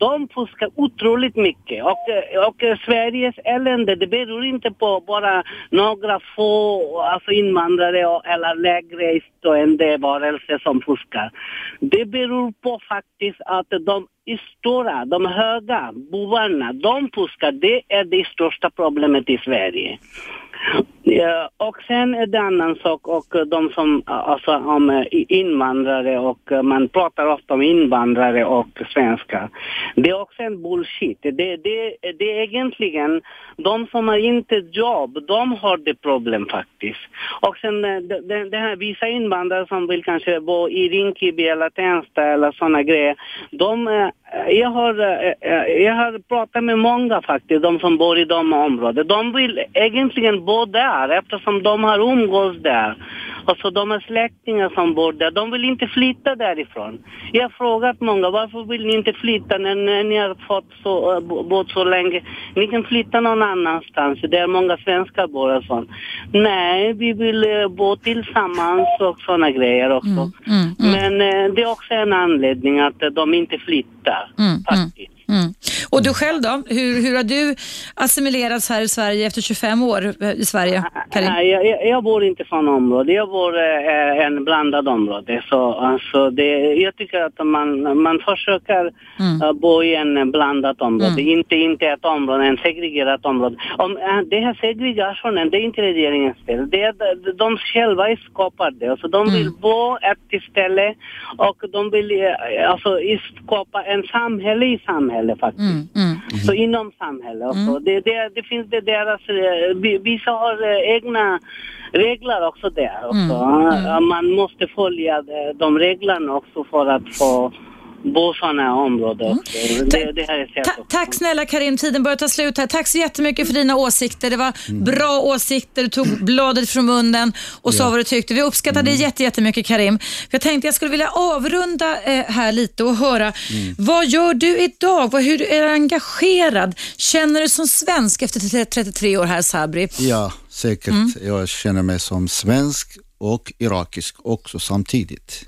de fuskar otroligt mycket. Och, och Sveriges elände, det beror inte på bara några få alltså invandrare och, eller lägre stående varelser som fuskar. Det beror på faktiskt att de stora, de höga bovarna, de fuskar. Det är det största problemet i Sverige. Ja, och sen är det en annan sak och eh, de som, eh, alltså om eh, invandrare och man pratar ofta om invandrare och svenskar. Det är också en bullshit. Det, det, det är egentligen de som har inte jobb, de har det problem faktiskt. Och sen det, det här vissa invandrare som vill kanske bo i Rinkeby eller Tensta eller sådana grejer. De, Eh, jag, har, eh, eh, jag har pratat med många faktiskt, de som bor i de områdena. De vill egentligen bo där eftersom de har umgås där. Och så de har släktingar som bor där. De vill inte flytta därifrån. Jag har frågat många, varför vill ni inte flytta när, när ni har fått så, äh, bo- bott så länge? Ni kan flytta någon annanstans, där många svenskar bor och sånt. Nej, vi vill eh, bo tillsammans och sådana grejer också. Men eh, det är också en anledning att de inte flyttar, faktiskt. Mm. Och du själv då? Hur, hur har du assimilerats här i Sverige efter 25 år eh, i Sverige, Karin? Nej, jag, jag, jag bor inte från område. Jag bor eh, en blandad område. Så, alltså det, jag tycker att man, man försöker Mm. eh, bo i en blandat område. Inte, inte ett område, en segregerat område. Om, eh, det här segregationen, det är inte regeringens fel. Det är de, de själva skapar det. Alltså, de Mm. vill bo ett ställe och de vill alltså, skapa en samhälle i samhälle faktiskt. Mm, mm. Så inom samhället också. Det, det, det finns det deras, eh, vi- vissa har eh, egna regler också där också. Eh, Man måste följa de, de reglerna också för att få bo sådana områden också. Det, det här Ta- tack snälla Karim, tiden börjar ta slut här. Tack så jättemycket för dina åsikter. Det var bra åsikter, du tog bladet från munnen och sa vad du tyckte. Vi uppskattar det jätte, jättemycket Karim. Jag tänkte jag skulle vilja avrunda eh, här lite och höra, vad gör du idag? Vad, hur är du engagerad? Känner du som svensk efter 33 år här Sabri? Ja, säkert. Jag känner mig som svensk och irakisk också samtidigt.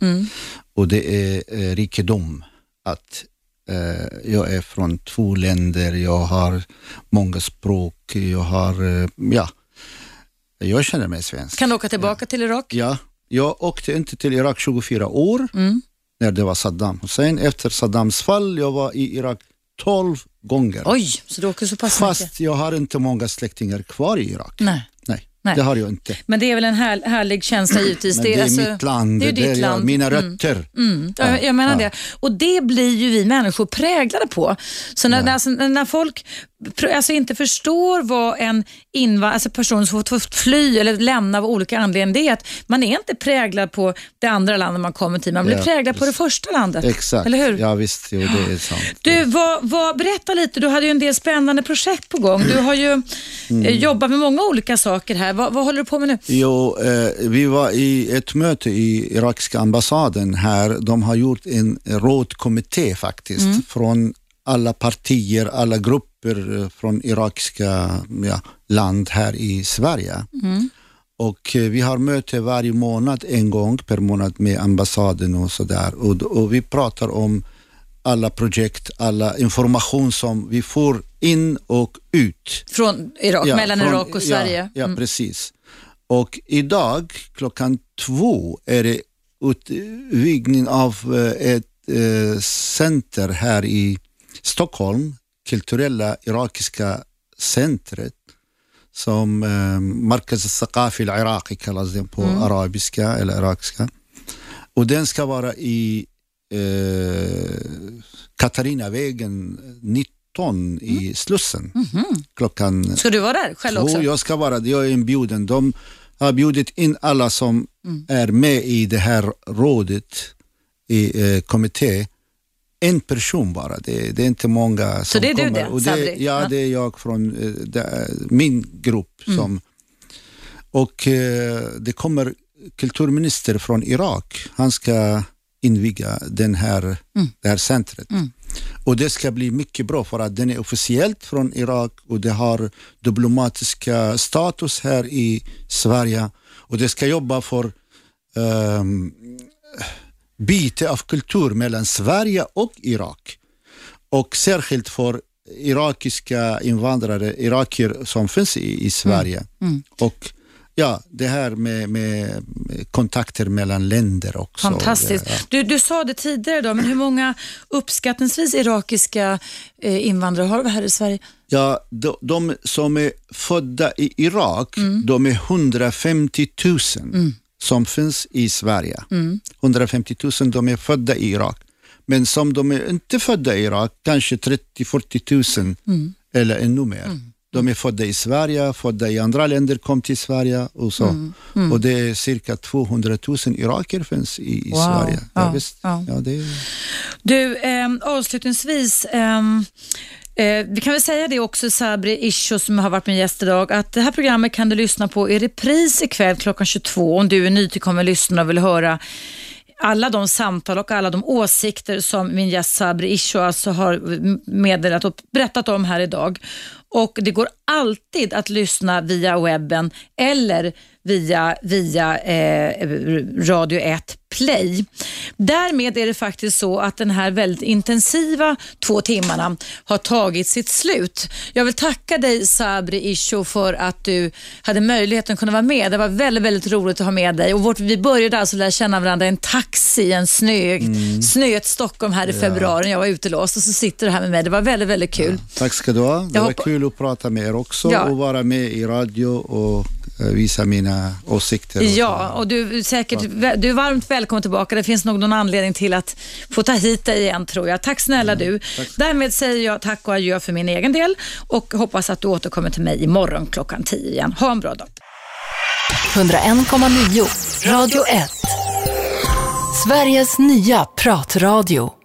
Och det är eh, rikedom att eh, jag är från två länder, jag har många språk, jag har, eh, ja, jag känner mig svensk. Kan du åka tillbaka till Irak? Ja, jag åkte inte till Irak 24 år när det var Saddam Hussein. Efter Saddams fall, jag var i Irak 12 gånger. Oj, så du åker så pass mycket? Fast jag har inte många släktingar kvar i Irak. Nej. Nej, det har jag inte. Men det är väl en här, härlig känsla givetvis. Men det är alltså- mitt land, det är där ditt jag, land. mina Mm. rötter. Mm, ja, jag menar det. Och det blir ju vi människor präglade på. Så när, när, alltså, när folk alltså, inte förstår vad en invand- alltså, person som fått fly eller lämna av olika anledningar, det är att man är inte präglad på det andra landet man kommer till. Man blir Ja, präglad på det första landet. Exakt, Eller hur? ja visst, jo, det är sant. Du, vad, vad, berätta lite, du hade ju en del spännande projekt på gång. Du har ju Mm. eh, jobbat med många olika saker här. Vad, vad håller du på med nu? Jo, eh, vi var i ett möte i irakiska ambassaden här. De har gjort en rådkommitté faktiskt Mm. från alla partier, alla grupper eh, från irakiska ja, land här i Sverige. Och eh, vi har möte varje månad, en gång per månad med ambassaden och sådär. Och, och vi pratar om alla projekt, alla information som vi får in och ut. Från Irak, Ja, mellan från- Irak och Sverige. Ja, ja Mm. precis. Och idag klockan två är det utvidgning av eh, ett eh, center här i Stockholm, kulturella irakiska centret som eh, Markaz al-Saqafi al-Iraqi kallas den på arabiska eller irakiska. Och den ska vara i eh, Katarinavägen 19 i Slussen klockan Ska du vara där själv två. också? Jag ska vara jag är inbjuden. De har bjudit in alla som är med i det här rådet, i eh, kommitté. En person bara, det, det är inte många som det är du kommer. det, Och Sabri? det, ja, Ja. det är jag från eh, det, min grupp. som Och eh, det kommer kulturminister från Irak. Han ska inviga den här, det här centret. Och det ska bli mycket bra för att den är officiellt från Irak och det har diplomatiska status här i Sverige. Och det ska jobba för um, byte av kultur mellan Sverige och Irak. Och särskilt för irakiska invandrare, irakier som finns i, i Sverige. Och ja, det här med, med kontakter mellan länder också. Fantastiskt. Ja. Du, du sa det tidigare idag, men hur många uppskattningsvis irakiska eh, invandrare har vi här i Sverige? Ja, de, de som är födda i Irak, de är 150 000 som finns i Sverige. 150 000 de är födda i Irak. Men som de är inte födda i Irak, kanske 30-40 000 eller ännu mer. De är födda i Sverige, födda i andra länder, kom till Sverige och så. Och det är cirka 200 000 iraker finns i, i Wow. Sverige. Ja, Ja, visst. ja. Ja, det är... Du, ehm, avslutningsvis, ehm, eh, vi kan väl säga det också, Sabri Isho som har varit min gäst idag, att det här programmet kan du lyssna på i repris ikväll klockan 22 om du är nytillkommen lyssnare och vill höra alla de samtal och alla de åsikter som min gäst Sabri Isho alltså har meddelat och berättat om här idag. Och Det går alltid att lyssna via webben eller via, via eh, Radio 1 Play. Därmed är det faktiskt så att den här väldigt intensiva två timmarna har tagit sitt slut. Jag vill tacka dig Sabri Isho för att du hade möjligheten att kunna vara med. Det var väldigt, väldigt roligt att ha med dig. Och vårt, vi började alltså lära känna varandra i en taxi en snö, snöigt Stockholm här i februari jag var utelåst och så sitter du här med mig. Det var väldigt, väldigt kul. Tack ska du ha. Det Jag var kul att prata med er också Ja. och vara med i radio och visa mina åsikter. och Ja, och du är, säkert, du är varmt välkommen tillbaka. Det finns nog någon anledning till att få ta hit dig igen tror jag. Tack snälla du. Därmed säger jag tack och adjö för min egen del och hoppas att du återkommer till mig imorgon klockan 10 igen. Ha en bra dag. 101,9 Radio 1. Sveriges nya pratradio.